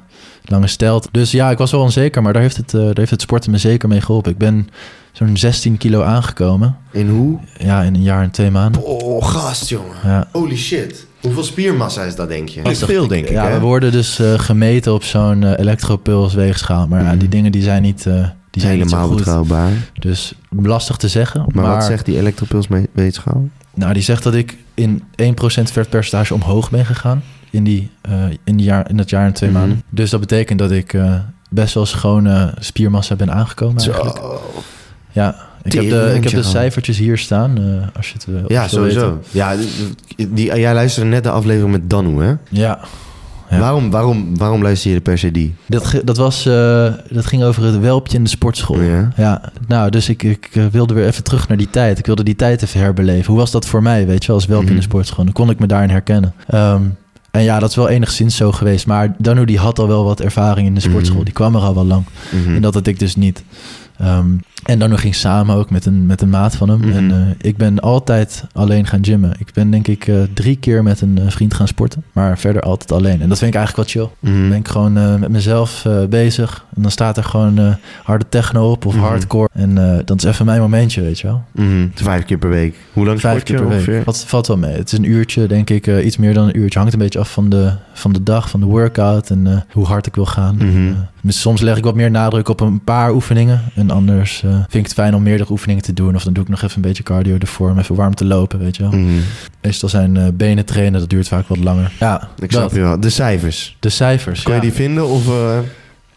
lange stelt. Dus ja, ik was wel onzeker, maar daar heeft het, eh, daar heeft het sporten me zeker mee geholpen. Ik ben zo'n 16 kilo aangekomen. In hoe? Ja, in een jaar en twee maanden. Oh, gast, jongen. Ja. Holy shit. Hoeveel spiermassa is dat, denk je? Dat is veel, denk ik, Ja, hè? we worden dus eh, gemeten op zo'n eh elektropuls weegschaal. Maar ja, die dingen die zijn niet, eh, die zijn niet Helemaal goed. betrouwbaar. Dus lastig te zeggen. Maar, Maar, wat zegt die elektropulsweegschaal? nou, die zegt dat ik in 1% vetpercentage omhoog ben gegaan. In, die, eh, in, die jaar, in dat jaar en twee Mhm. maanden. Dus dat betekent dat ik eh, best wel schone spiermassa ben aangekomen eigenlijk. Zo. Ja, ik heb, de, ik heb de cijfertjes hier staan. eh, als je het wil. Ja, sowieso. weten. Ja, die, die- jij luisterde net de aflevering met Danu, hè? Ja. Ja. Waarom, waarom, waarom luister je de per se die? Dat, dat, was, dat ging over het welpje in de sportschool. Ja. Ja, nou, dus ik, ik wilde weer even terug naar die tijd. Ik wilde die tijd even herbeleven. Hoe was dat voor mij, weet je wel, als welpje in de Mhm. sportschool? Dan kon ik me daarin herkennen. Ehm, en ja, dat is wel enigszins zo geweest. Maar Danu die had al wel wat ervaring in de sportschool. Mhm. Die kwam er al wel lang. Mhm. En dat had ik dus niet. Ehm, en Danu ging samen ook met een, met een maat van hem. Mhm. En eh, ik ben altijd alleen gaan gymmen. Ik ben denk ik eh, drie keer met een eh, vriend gaan sporten. Maar verder altijd alleen. En dat vind ik eigenlijk wel chill. Mhm. Dan ben ik gewoon met mezelf bezig. En dan staat er gewoon harde techno op of Mhm. hardcore. En dat is even mijn momentje, weet je wel. Vijf keer per week. Hoe lang Vijf sport je keer per week. ongeveer? Valt, valt wel mee. Het is een uurtje, denk ik. iets meer dan een uurtje. Hangt een beetje af van de, van de dag, van de workout. En hoe hard ik wil gaan. Eh, dus soms leg ik wat meer nadruk op een paar oefeningen. En anders vind ik het fijn om meerdere oefeningen te doen. Of dan doe ik nog even een beetje cardio ervoor. Om even warm te lopen, weet je wel. Mhm. Meestal zijn eh, benen trainen. Dat duurt vaak wat langer. Ja, Ik snap je wel. De cijfers. De cijfers. Ja. je die vinden? Of, eh,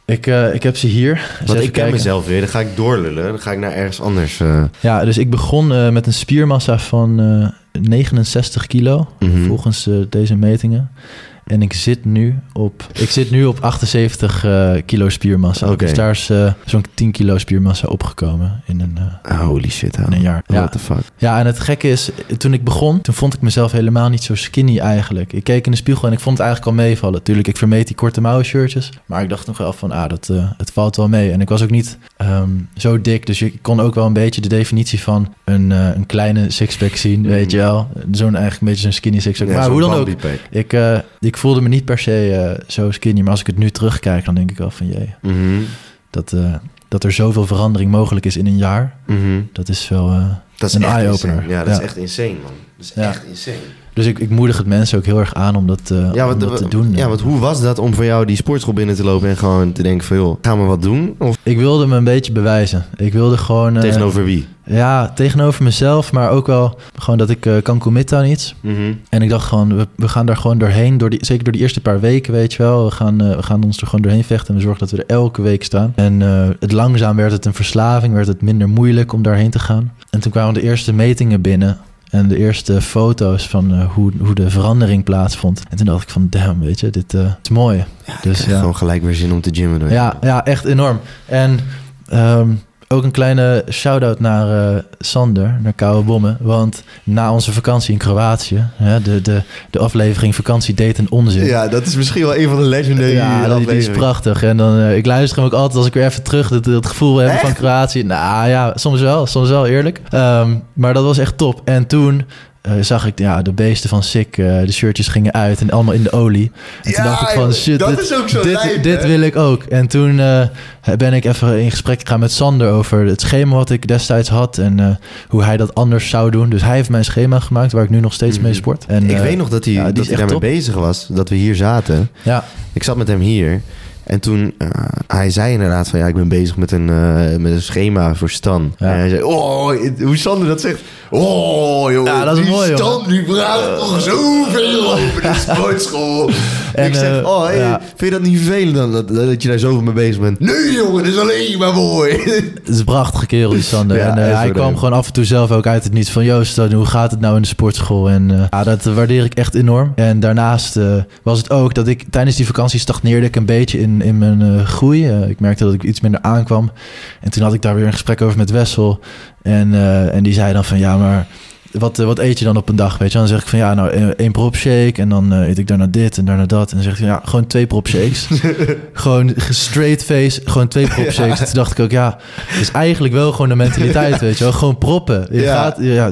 Ik, eh, ik heb ze hier. Eens want ik ken mezelf weer. Dan ga ik doorlullen. Dan ga ik naar ergens anders. Ja, dus ik begon met een spiermassa van eh, 69 kilo, Mhm. volgens deze metingen. En ik zit nu op, ik zit nu op 78 eh, kilo spiermassa. Oké. Dus daar is eh, zo'n 10 kilo spiermassa opgekomen in een, eh, Holy shit. in een jaar. Ja. What the fuck. ja, en het gekke is, toen ik begon, toen vond ik mezelf helemaal niet zo skinny eigenlijk. Ik keek in de spiegel en ik vond het eigenlijk al meevallen. Tuurlijk, ik vermeed die korte mouwen shirtjes. Maar ik dacht nog wel van, ah, dat, het valt wel mee. En ik was ook niet ehm, zo dik, dus je kon ook wel een beetje de definitie van een, een kleine sixpack zien, weet je wel. Zo'n eigenlijk een beetje zo'n skinny sixpack. Ja, maar hoe dan ook, ik, ik voelde me niet per se eh, zo skinny. Maar als ik het nu terugkijk, dan denk ik wel van, jee, Mhm. dat, eh, dat er zoveel verandering mogelijk is in een jaar. Mhm. Dat is wel... eh, Dat is Een eye-opener. Ja, dat is echt insane, man. Dat is Ja. echt insane. Dus ik, ik moedig het mensen ook heel erg aan om dat, eh, Ja, om dat te doen. ja, want hoe was dat om voor jou die sportschool binnen te lopen en gewoon te denken van, joh, gaan we wat doen? Of Ik wilde me een beetje bewijzen. Ik wilde gewoon... eh, tegenover wie? Ja, tegenover mezelf, maar ook wel gewoon dat ik eh, kan committen aan iets. Mhm. En ik dacht gewoon, we, we gaan daar gewoon doorheen. Door die, zeker door die eerste paar weken, weet je wel. We gaan, eh, we gaan ons er gewoon doorheen vechten. En we zorgen dat we er elke week staan. En eh, het langzaam werd het een verslaving. Werd het minder moeilijk om daarheen te gaan. En toen kwamen de eerste metingen binnen. En de eerste foto's van eh, hoe, hoe de verandering plaatsvond. En toen dacht ik van, damn, weet je, dit eh, is mooi. Ja, Dus, ja. gewoon gelijk weer zin om te gymmen. Ja, ja, echt enorm. En ehm, ook een kleine shout-out naar eh, Sander, naar Koude Bommen. Want na onze vakantie in Kroatië, hè, de, de, de aflevering Vakantie, Date en Onzin. Ja, dat is misschien wel een van de legendary Ja, die, die is prachtig. En dan, eh, ik luister hem ook altijd als ik weer even terug dat, dat gevoel heb van? Kroatië. Nou ja, soms wel, soms wel eerlijk. Ehm, maar dat was echt top. En toen eh, zag ik ja, de beesten van Sick, eh, de shirtjes gingen uit en allemaal in de olie. En toen dacht ik van, shit, dat dit, is ook zo dit, lijp, dit wil ik ook. En toen eh, ben ik even in gesprek gegaan met Sander over het schema wat ik destijds had en eh, hoe hij dat anders zou doen. Dus hij heeft mijn schema gemaakt waar ik nu nog steeds mee sport. En, Mhm. ik weet nog dat hij, ja, dat hij echt daarmee bezig was. Dat we hier zaten. Ja, Ik zat met hem hier. En toen, eh, hij zei inderdaad van ja, ik ben bezig met een, eh, met een schema voor Stan. Ja. En hij zei, oh, hoe Sander dat zegt. Oh, jongen, Ja, dat is die mooi, Stan jongen. die praat toch zoveel over de *laughs* sportschool. En, ik zeg, eh, oh, hey, ja. vind je dat niet vervelend dan, dat, dat je daar zoveel mee bezig bent? Nee, jongen, dat is alleen maar mooi. *laughs* het is een prachtige kerel die Sander. Ja, en eh, hij kwam gewoon af en toe zelf ook uit het niets van... Joost, eh, hoe gaat het nou in de sportschool? En eh, ja, dat waardeer ik echt enorm. En daarnaast eh, was het ook dat ik tijdens die vakantie stagneerde ik een beetje in, in mijn eh, groei. Eh, ik merkte dat ik iets minder aankwam. En toen had ik daar weer een gesprek over met Wessel. En, eh, en die zei dan van ja, maar... Wat, eh, wat eet je dan op een dag, weet je? Dan zeg ik van ja, nou één- prop shake en dan eh, eet ik daarna dit en daarna dat. En dan zegt hij ja, gewoon twee prop shakes. *laughs* gewoon straight face, gewoon twee prop shakes. En toen dacht ik ook ja, het is eigenlijk wel gewoon de mentaliteit, *laughs* weet je wel? Gewoon proppen. Je Ja. gaat, ja,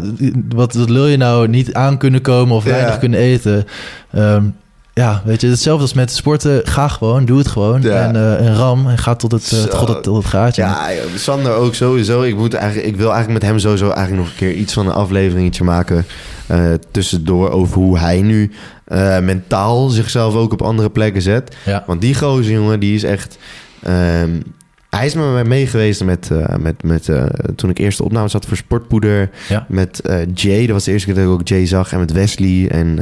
wat, wat wil je nou niet aan kunnen komen of weinig kunnen eten? Ehm, ja, weet je, hetzelfde als met sporten. Ga gewoon, doe het gewoon. Ja. En, eh, en ram en ga tot het, Zo. tot het, tot het gaatje. Ja, Sander ook sowieso. Ik, moet eigenlijk, ik wil eigenlijk met hem sowieso eigenlijk nog een keer iets van een afleveringetje maken. eh, tussendoor over hoe hij nu mentaal zichzelf ook op andere plekken zet. Ja. Want die gozer, jongen, die is echt... ehm, hij is met mij mee geweest met, met, met, toen ik eerste opname zat voor Sportpoeder. Ja. Met Jay, dat was de eerste keer dat ik ook Jay zag. En met Wesley. En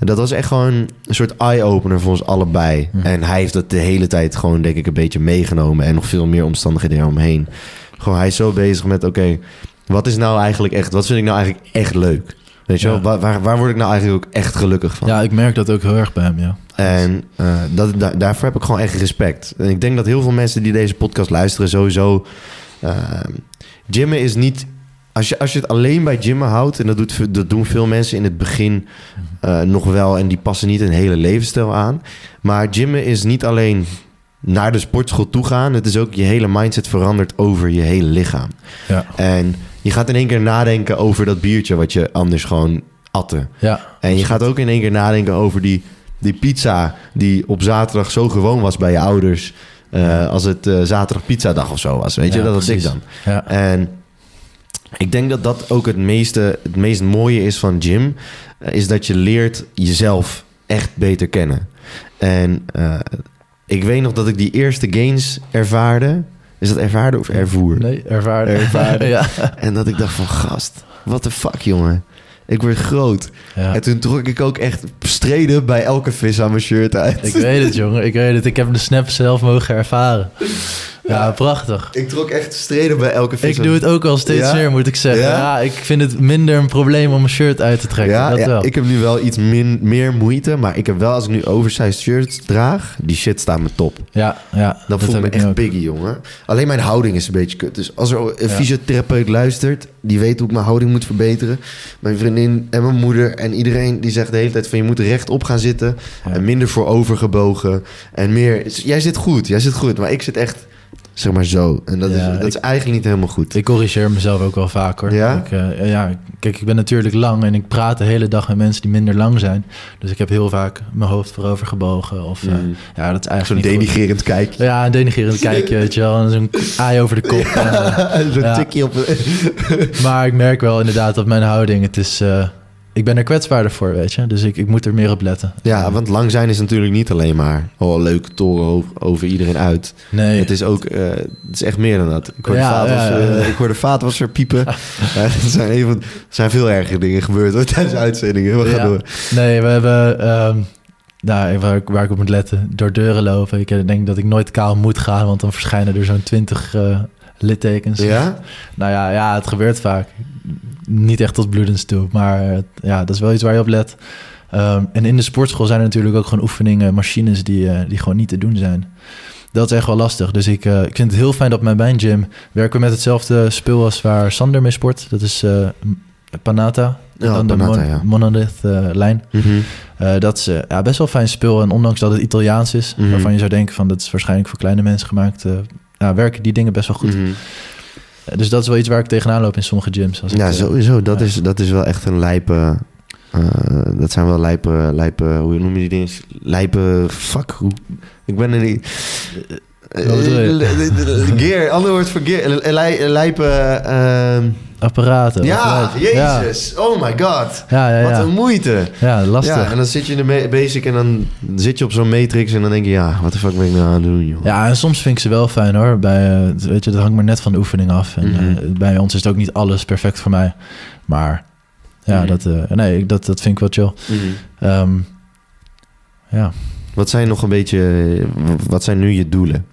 eh, dat was echt gewoon een soort eye-opener voor ons allebei. Mhm. En hij heeft dat de hele tijd gewoon, denk ik, een beetje meegenomen. En nog veel meer omstandigheden eromheen. Gewoon, hij is zo bezig met, oké, wat is nou eigenlijk echt... Wat vind ik nou eigenlijk echt leuk? Weet je Ja. wel, waar, waar, waar word ik nou eigenlijk ook echt gelukkig van? ja, ik merk dat ook heel erg bij hem, ja. En eh, dat, da- daarvoor heb ik gewoon echt respect. En ik denk dat heel veel mensen die deze podcast luisteren sowieso... eh, gymmen is niet... Als je, als je het alleen bij gymmen houdt... en dat, doet, dat doen veel mensen in het begin eh, nog wel... en die passen niet een hele levensstijl aan. Maar gymmen is niet alleen naar de sportschool toe gaan... het is ook je hele mindset verandert over je hele lichaam. Ja, En je gaat in één keer nadenken over dat biertje... wat je anders gewoon atte. ja. En je gaat ook in één keer nadenken over die, die pizza die op zaterdag zo gewoon was bij je ouders. eh, als het eh, zaterdag pizzadag of zo was. Weet je, Ja, dat was ik dan. ja. En ik denk dat dat ook het, meeste, het meest mooie is van gym. eh, is dat je leert jezelf echt beter kennen. En eh, ik weet nog dat ik die eerste gains ervaarde. Is dat ervaarde of ervoer? Nee, ervaren. Ervaren. *laughs* ja. En dat ik dacht van gast, what the fuck jongen. Ik word groot. ja. En toen trok ik ook echt streden bij elke vis aan mijn shirt uit. Ik weet het, jongen. Ik weet het. Ik heb de snap zelf mogen ervaren. Ja, prachtig. Ik trok echt streden bij elke vis. Ik doe het ook al steeds Ja? meer, moet ik zeggen. Ja? Ja? ik vind het minder een probleem om een shirt uit te trekken. Ja, dat ja, wel. ik heb nu wel iets min, meer moeite. Maar ik heb wel, als ik nu oversized shirts draag... die shit staat me top. ja, ja, Dan dat voel ik me echt ook. biggie, jongen. Alleen mijn houding is een beetje kut. Dus als er een fysiotherapeut luistert... die weet hoe ik mijn houding moet verbeteren. Mijn vriendin en mijn moeder en iedereen... die zegt de hele tijd van... je moet rechtop gaan zitten. En minder voorovergebogen. En meer... Jij zit goed, jij zit goed. Maar ik zit echt, zeg maar zo. En dat, Ja, is, dat ik- is eigenlijk niet helemaal goed. Ik corrigeer mezelf ook wel vaak hoor. Ja? Ik, eh, ja, kijk, ik ben natuurlijk lang en ik praat de hele dag met mensen die minder lang zijn. Dus ik heb heel vaak mijn hoofd voorover gebogen. Of, eh, Mm. ja, dat is Zo'n eigenlijk goed. denigerend kijkje. Ja, een denigerend *laughs* kijkje, weet je wel. En zo'n aai over de kop. *laughs* Zo'n Ja. tikje op... maar ik merk wel inderdaad dat mijn houding, het is... ik ben er kwetsbaarder voor, weet je. Dus ik, ik moet er meer op letten. Ja, want lang zijn is natuurlijk niet alleen maar... oh, een leuke toren over, over iedereen uit. Nee, Het is ook... eh, het is echt meer dan dat. Ik hoorde, Ja, vaatwasser, ja, ja. eh, ik hoorde vaatwasser piepen. *laughs* Er, zijn even, er zijn veel ergere dingen gebeurd hoor, tijdens de uitzendingen. We gaan door. Nee, we hebben... ehm nou, waar, ik- waar ik op moet letten, door deuren lopen. Ik denk dat ik nooit kaal moet gaan, want dan verschijnen er zo'n twintig eh, littekens. Ja? *laughs* Nou ja, ja, het gebeurt vaak. Niet echt tot bloedens toe, maar eh, ja, dat is wel iets waar je op let. Ehm, en in de sportschool zijn er natuurlijk ook gewoon oefeningen, machines die, eh, die gewoon niet te doen zijn. Dat is echt wel lastig. Dus ik, eh, ik vind het heel fijn dat bij mijn gym werken we met hetzelfde spul als waar Sander mee sport. Dat is eh, Panata. Ja, dan de Panata, Mon- ja. Monolith eh, lijn. Mhm. Dat is ja, best wel fijn spul. En ondanks dat het Italiaans is, Mhm. waarvan je zou denken van dat is waarschijnlijk voor kleine mensen gemaakt, ja, werken die dingen best wel goed. Mhm. Eh, Dus dat is wel iets waar ik tegenaan loop in sommige gyms. Als Ja, eh, sowieso. Dat, ja. is, dat is wel echt een lijpe... eh, dat zijn wel lijpe, lijpe... Hoe noem je die dingen? Lijpe... Fuck. Hoe, ik ben er niet... Je? Gear. Ander woord voor gear. Lij- Lijpe... ehm, apparaten. ja, jezus. Oh my god. ja, ja. Wat een moeite. Ja, lastig. Ja, en dan zit je in de basic en dan zit je op zo'n matrix en dan denk je, ja, wat de fuck ben ik nou aan het doen, joh. Ja, en soms vind ik ze wel fijn hoor. Bij, eh, weet je, dat hangt maar net van de oefening af. En Mhm. eh, bij ons is het ook niet alles perfect voor mij. Maar ja, Mhm. dat, eh, nee, dat, dat vind ik wel chill. Ehm, ja, Wat zijn nog een beetje, wat zijn nu je doelen?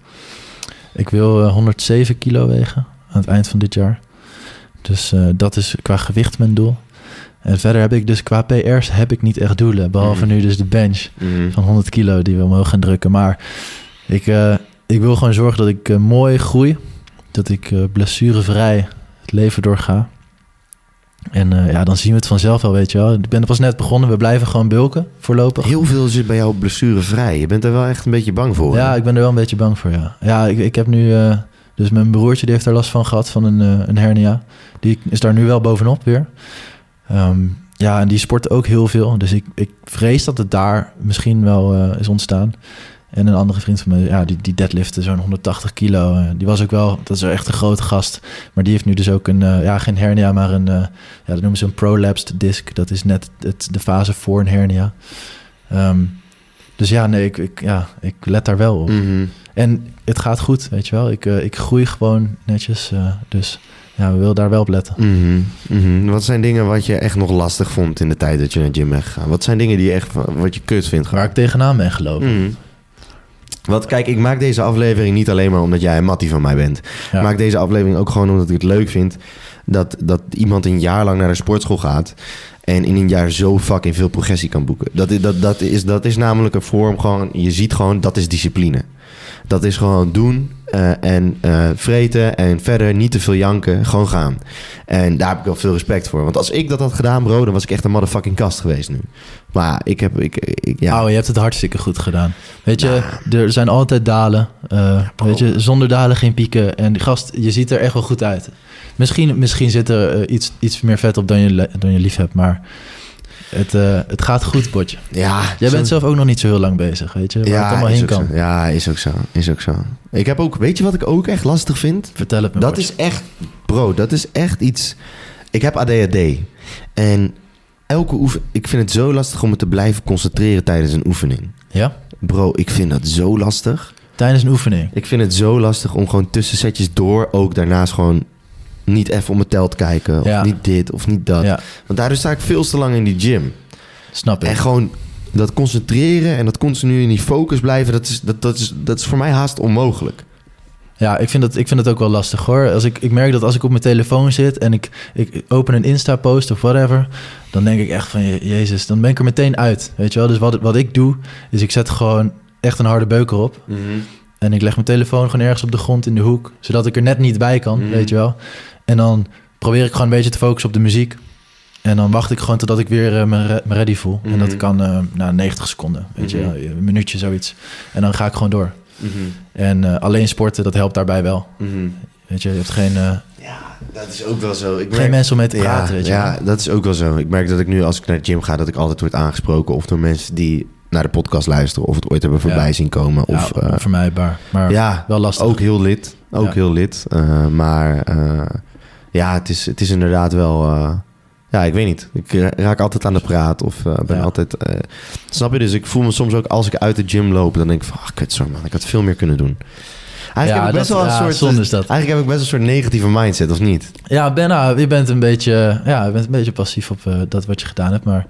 Ik wil eh, 107 kilo wegen aan het eind van dit jaar. Dus eh, dat is qua gewicht mijn doel. En verder heb ik dus qua PR's heb ik niet echt doelen. Behalve Mhm. nu dus de bench van 100 kilo die we omhoog gaan drukken. Maar ik, eh, ik wil gewoon zorgen dat ik eh, mooi groei. Dat ik eh, blessurevrij het leven doorga. En eh, ja, dan zien we het vanzelf wel, weet je wel. Ik ben pas net begonnen. We blijven gewoon bulken voorlopig. Heel veel zit bij jou blessurevrij. Je bent er wel echt een beetje bang voor. Ja, hè? ik ben er wel een beetje bang voor, ja. Ja, ik, ik heb nu... eh, dus mijn broertje die heeft er last van gehad, van een, eh, een hernia. Die is daar nu wel bovenop weer. Ehm, ja, en die sport ook heel veel. Dus ik, ik vrees dat het daar misschien wel is ontstaan. En een andere vriend van me, ja, die, die deadliftte zo'n 180 kilo. eh, die was ook wel, dat is wel echt een grote gast. Maar die heeft nu dus ook een, eh, ja, geen hernia, maar een, eh, ja, dat noemen ze een prolapsed disc. Dat is net het, de fase voor een hernia. Ehm, dus ja, nee, ik, ik, ja, ik let daar wel op. Mhm. En het gaat goed, weet je wel. Ik, ik groei gewoon netjes. dus ja, we willen daar wel op letten. Mhm. Mhm. Wat zijn dingen wat je echt nog lastig vond in de tijd dat je naar de gym bent gegaan? Wat zijn dingen die je echt, wat je kut vindt? Waar ik tegenaan ben gelopen. Want kijk, ik maak deze aflevering niet alleen maar omdat jij een mattie van mij bent. Ja. Ik maak deze aflevering ook gewoon omdat ik het leuk vind dat, dat iemand een jaar lang naar de sportschool gaat. En in een jaar zo fucking veel progressie kan boeken. Dat, is- dat, dat, is, dat is namelijk een vorm gewoon. Je ziet gewoon, dat is discipline. Dat is gewoon doen eh, en eh, vreten en verder niet te veel janken. Gewoon gaan. En daar heb ik wel veel respect voor. Want als ik dat had gedaan, bro, dan was ik echt een motherfucking kast geweest nu. Maar ik heb. Ik, ik, ja. Oh, je hebt het hartstikke goed gedaan. Weet je, er zijn altijd dalen. Eh, weet je, zonder dalen geen pieken. En die gast, je ziet er echt wel goed uit. Misschien, misschien zit er iets, iets meer vet op dan je, dan je lief hebt, maar het, eh, het gaat goed, Botje. ja Jij zo- bent zelf ook nog niet zo heel lang bezig, weet je, waar het allemaal heen kan. zo. Ja, is ook zo. Is ook zo. Ik heb ook, weet je wat ik ook echt lastig vind? Vertel het me, Dat Botje. is echt, bro, dat is echt iets. Ik heb ADHD. En elke oefening, ik vind het zo lastig om me te blijven concentreren tijdens een oefening. Ja? Bro, ik vind dat zo lastig. Tijdens een oefening. Ik vind het zo lastig om gewoon tussen setjes door ook daarnaast gewoon niet even om mijn tel te kijken. Of Ja. niet dit of niet dat. Ja, Want daardoor sta ik veel te lang in die gym. snap ik. En gewoon dat concentreren en dat continu in die focus blijven, dat is, dat, dat is, dat is voor mij haast onmogelijk. Ja, ik vind, dat, ik vind het ook wel lastig hoor. Als ik, ik merk dat als ik op mijn telefoon zit en ik, ik open een Insta-post of whatever, dan denk ik echt van, je- jezus, dan ben ik er meteen uit. Weet je wel? Dus wat, wat ik doe, is ik zet gewoon echt een harde beuker op. En ik leg mijn telefoon gewoon ergens op de grond in de hoek, zodat ik er net niet bij kan, Mhm. weet je wel. En dan probeer ik gewoon een beetje te focussen op de muziek. En dan wacht ik gewoon totdat ik weer eh, me, re- me ready voel. En dat Mhm. kan eh na 90 seconden, weet Mhm. je, een minuutje zoiets. En dan ga ik gewoon door. Mhm. En eh, alleen sporten, dat helpt daarbij wel. Mhm. Weet je, je hebt geen, eh, Ja, dat is ook wel zo. Ik geen mensen om mee te praten, ja, weet je ja, dat is ook wel zo. Ik merk dat ik nu als ik naar de gym ga, dat ik altijd word aangesproken. Of door mensen die naar de podcast luisteren. Of het ooit hebben voorbij Ja. zien komen. Ja, Of, eh, onvermijdbaar. Maar ja, wel lastig. ook heel lid. Ook Ja. heel lid. Eh, maar eh, ja, het is, het is inderdaad wel... eh, ja, ik weet niet. Ik ra- raak altijd aan de praat. Of eh, ben Ja. altijd... eh, snap je? Dus ik voel me soms ook als ik uit de gym loop... dan denk ik van... Ah, kut zo man. Ik had veel meer kunnen doen. Eigenlijk heb ik best dat- wel een ja, soort... zonde is dat. Eigenlijk heb ik best een soort negatieve mindset, of niet? Ja, Ben, nou, je bent een beetje, ja, je bent een beetje passief op eh, dat wat je gedaan hebt. Maar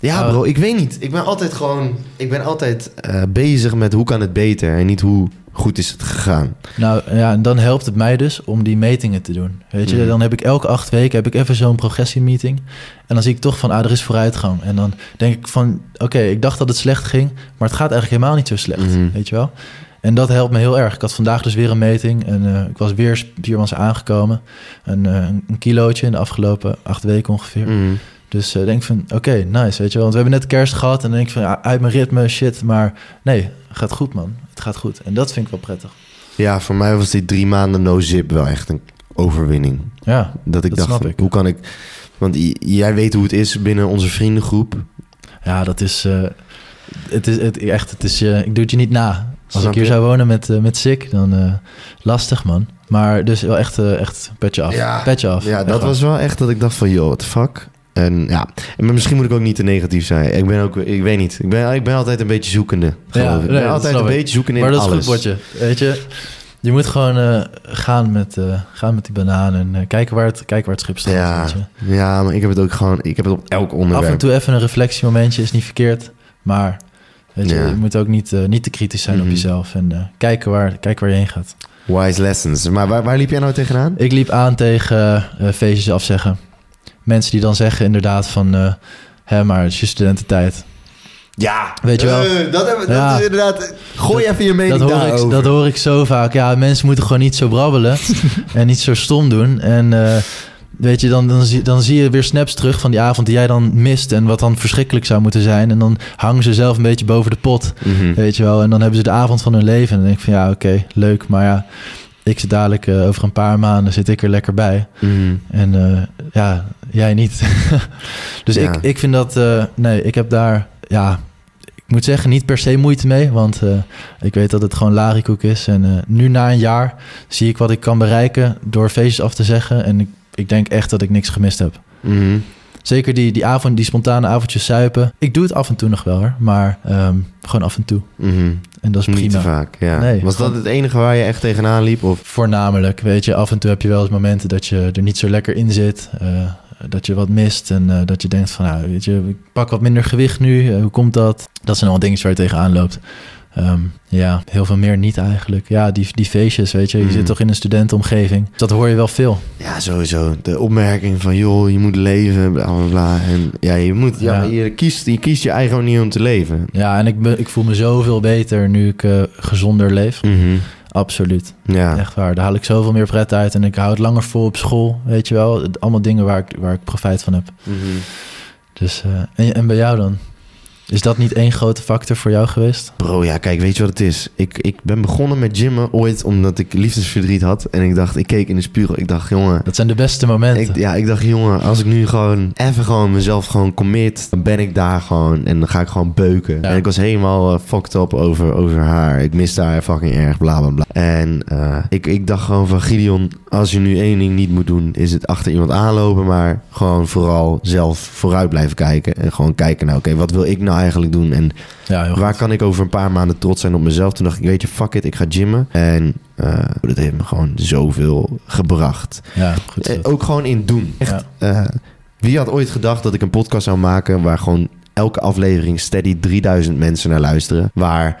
Ja, Nou, bro, ik weet niet. Ik ben altijd gewoon. Ik ben altijd eh, bezig met hoe kan het beter en niet hoe goed is het gegaan. nou ja, en dan helpt het mij dus om die metingen te doen. Weet je, Mhm. dan heb ik elke acht weken heb ik even zo'n progressiemeeting. En dan zie ik toch van, ah, er is vooruitgang. En dan denk ik van, oké, ik dacht dat het slecht ging, maar het gaat eigenlijk helemaal niet zo slecht. Mhm. Weet je wel? En dat helpt me heel erg. Ik had vandaag dus weer een meting en eh, ik was weer spiermans aangekomen. Een, eh, een kilootje in de afgelopen acht weken ongeveer. Mhm. Dus eh, denk van, oké, nice, weet je wel. Want we hebben net kerst gehad en dan denk ik van, ja, uit mijn ritme, shit. Maar nee, gaat goed, man. Het gaat goed. En dat vind ik wel prettig. Ja, voor mij was die drie maanden no-zip wel echt een overwinning. Ja, Dat ik Dat dacht, ik. hoe kan ik... Want jij weet hoe het is binnen onze vriendengroep. ja dat is... eh, het is het, echt, het is, eh, ik doe het je niet na. Als ik hier je? zou wonen met, eh, met Sik, dan eh, lastig man. Maar dus wel echt, eh, echt petje af. Ja. Petje af. Ja, dat was wel echt dat ik dacht van, joh, what the fuck? En ja, maar misschien moet ik ook niet te negatief zijn. Ik ben ook, ik weet niet. Ik ben, ik ben altijd een beetje zoekende. geloof ik. ik nee, ben dat altijd een ik. beetje zoekende Maar in dat is alles. goed, Botje. Weet je, je moet gewoon gaan, met, gaan met die banaan en kijken, waar het, kijken waar het schip staat. Ja, weet je. ja, maar ik heb het ook gewoon, ik heb het op elk onderwerp. Af en toe even een reflectiemomentje is niet verkeerd. Maar weet je, Ja. je moet ook niet, eh, niet te kritisch zijn Mhm. op jezelf. En eh, kijken, waar, kijken waar je heen gaat. Wise lessons. Maar waar, waar liep jij nou tegenaan? Ik liep aan tegen eh, feestjes afzeggen. Mensen die dan zeggen inderdaad van... hè, maar het is je studententijd. Ja. Weet je wel? Dat, hebben, Ja. dat is inderdaad... Gooi even je mening Dat hoor, ik, dat hoor ik zo vaak. Ja, mensen moeten gewoon niet zo brabbelen. *laughs* en niet zo stom doen. En weet je, dan, dan, zie, dan zie je weer snaps terug van die avond die jij dan mist. En wat dan verschrikkelijk zou moeten zijn. En dan hangen ze zelf een beetje boven de pot. Mhm. Weet je wel. En dan hebben ze de avond van hun leven. En dan denk ik van ja, oké, leuk. Maar ja, ik zit dadelijk eh, over een paar maanden zit ik er lekker bij. Mhm. En eh, ja, jij niet. *laughs* dus Ja. ik, ik vind dat... eh, nee, ik heb daar... Ja, ik moet zeggen, niet per se moeite mee. Want ik weet dat het gewoon larikoek is. En nu na een jaar zie ik wat ik kan bereiken door feestjes af te zeggen. En ik, ik denk echt dat ik niks gemist heb. Mhm. Zeker die, die, avond, die spontane avondjes suipen. Ik doe het af en toe nog wel hoor. Maar ehm, gewoon af en toe. Mhm. En dat is Niet te prima. vaak, ja. Nee, Was dat het enige waar je echt tegenaan liep? Of? Voornamelijk, weet je, af en toe heb je wel eens momenten dat je er niet zo lekker in zit. eh, dat je wat mist en eh, dat je denkt van, nou, weet je, ik pak wat minder gewicht nu. eh, hoe komt dat? Dat zijn allemaal dingen waar je tegenaan loopt. Ehm, ja, heel veel meer niet eigenlijk. Ja, die, die feestjes, weet je, je zit toch in een studentenomgeving. Dat hoor je wel veel. Ja, sowieso. De opmerking van, joh, je moet leven, bla, bla, bla. En ja, je moet... Ja, je, kiest, je kiest je eigen manier om te leven. Ja, en ik, ik voel me zoveel beter nu ik eh, gezonder leef. Mhm. Absoluut. Ja. Echt waar. Daar haal ik zoveel meer pret uit en ik hou het langer vol op school, weet je wel. Allemaal dingen waar ik, waar ik profijt van heb. Mhm. Dus, eh, en, en bij jou dan? Is dat niet één grote factor voor jou geweest? Bro, ja, kijk, weet je wat het is? Ik, ik ben begonnen met gymmen ooit omdat ik liefdesverdriet had. En ik dacht, ik keek in de spiegel. Ik dacht, jongen... Dat zijn de beste momenten. Ik, ja, ik dacht, jongen, als ik nu gewoon even gewoon mezelf gewoon commit, dan ben ik daar gewoon en dan ga ik gewoon beuken. Ja. En ik was helemaal eh, fucked up over, over haar. Ik miste haar fucking erg, bla bla bla. En eh, ik, ik dacht gewoon van, Gideon, als je nu één ding niet moet doen, is het achter iemand aanlopen, maar gewoon vooral zelf vooruit blijven kijken. En gewoon kijken, nou oké, wat wil ik nou eigenlijk doen? En ja, Waar kan ik over een paar maanden trots zijn op mezelf? Toen dacht ik, weet je, fuck it, ik ga gymmen. En eh, dat heeft me gewoon zoveel gebracht. Ja, goed. Eh, ook gewoon in doen. Echt, Ja. eh, wie had ooit gedacht dat ik een podcast zou maken... waar gewoon elke aflevering steady 3000 mensen naar luisteren? Waar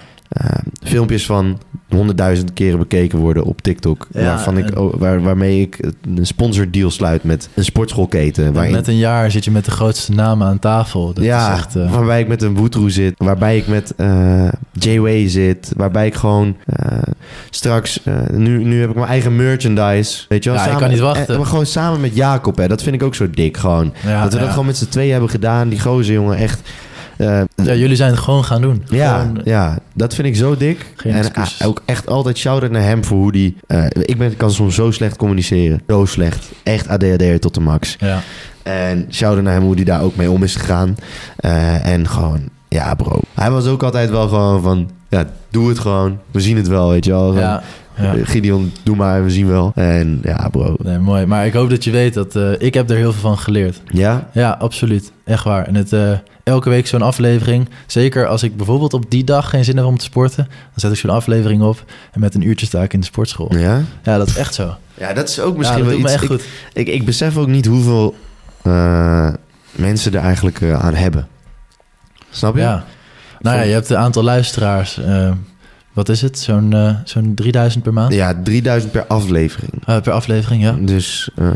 filmpjes van 100.000 keren bekeken worden op TikTok. Ja, waarvan ik, waar, waarmee ik een sponsordeal sluit met een sportschoolketen. Waarin, Met een jaar zit je met de grootste namen aan tafel. Dat ja, is echt... eh, waarbij ik met een Woetroe zit. Waarbij ik met eh J-Way zit. Waarbij ik gewoon eh, straks... nu, nu heb ik mijn eigen merchandise. Weet je wel? Ja, ik kan niet wachten. maar gewoon samen met Jacob. Hè. Dat vind ik ook zo dik gewoon. ja, dat we dat gewoon met z'n tweeën hebben gedaan. Die gozer jongen echt... eh, Ja, jullie zijn het gewoon gaan doen. ja, Gewoon, ja, dat vind ik zo dik. Geen en ah, ook echt altijd shout-out naar hem voor hoe die... eh, ik ben, kan soms zo slecht communiceren. Zo slecht. Echt ADHD tot de max. ja. En shout naar hem hoe hij daar ook mee om is gegaan. Eh, en gewoon, ja bro. Hij was ook altijd wel gewoon van, ja, doe het gewoon. We zien het wel, weet je wel. Ja, ja. eh, Gideon, doe maar, we zien wel. En ja bro. Nee, mooi. Maar ik hoop dat je weet dat eh, ik heb er heel veel van geleerd. Ja? Ja, absoluut. Echt waar. En het, eh, elke week zo'n aflevering. Zeker als ik bijvoorbeeld op die dag geen zin heb om te sporten. Dan zet ik zo'n aflevering op. En met een uurtje sta ik in de sportschool. Ja? Ja, dat is echt zo. Ja, dat is ook misschien wel doet me iets... echt ik, goed. ik, ik besef ook niet hoeveel eh, mensen er eigenlijk eh, aan hebben. Snap je? Ja. Nou ja, je hebt een aantal luisteraars. eh, wat is het? Zo'n eh, zo'n 3000 per maand? Ja, 3000 per aflevering. Eh, per aflevering, ja. Dus eh,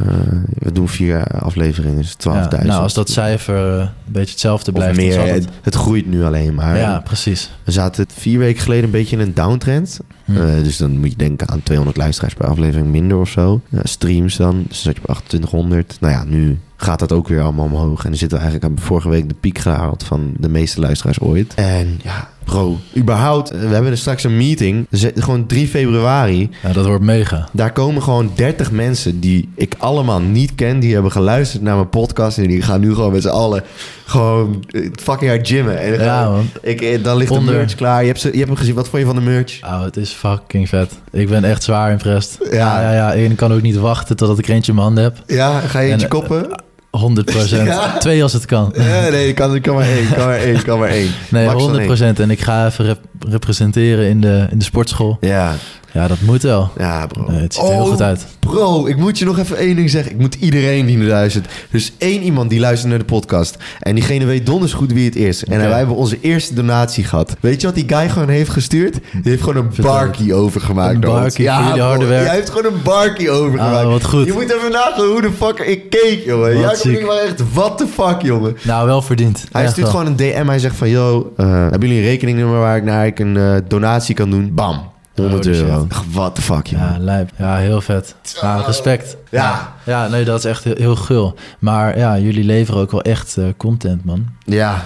we doen vier afleveringen, dus 12.000. Ja, nou, als dat cijfer een beetje hetzelfde blijft. meer, dat- het, het groeit nu alleen maar. ja, precies. We zaten vier weken geleden een beetje in een downtrend. Hm. Dus dan moet je denken aan 200 luisteraars per aflevering minder of zo. Streams dan, dus dan zat je op 2800. Nou ja, nu gaat dat ook weer allemaal omhoog. En dan zitten we eigenlijk aan vorige week de piek gehaald van de meeste luisteraars ooit. En ja, Bro, überhaupt, we hebben er straks een meeting. Dus gewoon 3 februari. Ja, dat wordt mega. Daar komen gewoon 30 mensen die ik allemaal niet ken. Die hebben geluisterd naar mijn podcast. En die gaan nu gewoon met z'n allen gewoon eh, fucking hard gymmen. En dan, Ja, man. ik, eh, dan ligt Onder- de merch klaar. Je hebt, ze, je hebt hem gezien. Wat vond je van de merch? Oh, het is fucking vet. Ik ben echt zwaar impressed. Ja. Ja, ja, ja. En ik kan ook niet wachten totdat ik er eentje in mijn handen heb. Ja, ga je eentje En, eh, koppen? 100 procent. Ja. Twee als het kan. Ja, nee, ik kan, ik kan maar één. Ik kan maar één. ik Kan maar één. Nee, Max dan 100 procent. En ik ga even rep- representeren in de, in de sportschool. Ja, Ja, dat moet wel. ja, bro. Nee, het ziet er heel Oh, goed uit. Bro, ik moet je nog even één ding zeggen. Ik moet iedereen die nu luistert. Dus één iemand die luistert naar de podcast. En diegene weet donders goed wie het is. En wij hebben onze eerste donatie gehad. Weet je wat die guy gewoon heeft gestuurd? Die heeft gewoon een barkie overgemaakt. Een naar barkie voor jullie bro, harde werk. Hij heeft gewoon een barkie overgemaakt. Ah, wat goed. Je moet even nagaan hoe de fuck ik keek, jongen. Wat Ja, ik echt, what the fuck, jongen. Nou, wel verdiend. Hij Echt stuurt wel. gewoon een DM. Hij zegt van, yo, eh, hebben jullie een rekeningnummer waar ik naar ik een eh, donatie kan doen? Bam. 100 Holy euro. What the fuck. Ja, lijp. Ja, heel vet. Ja, respect. Ja. Ja, nee, dat is echt heel, heel gul. Maar ja, jullie leveren ook wel echt eh, content, man. Ja,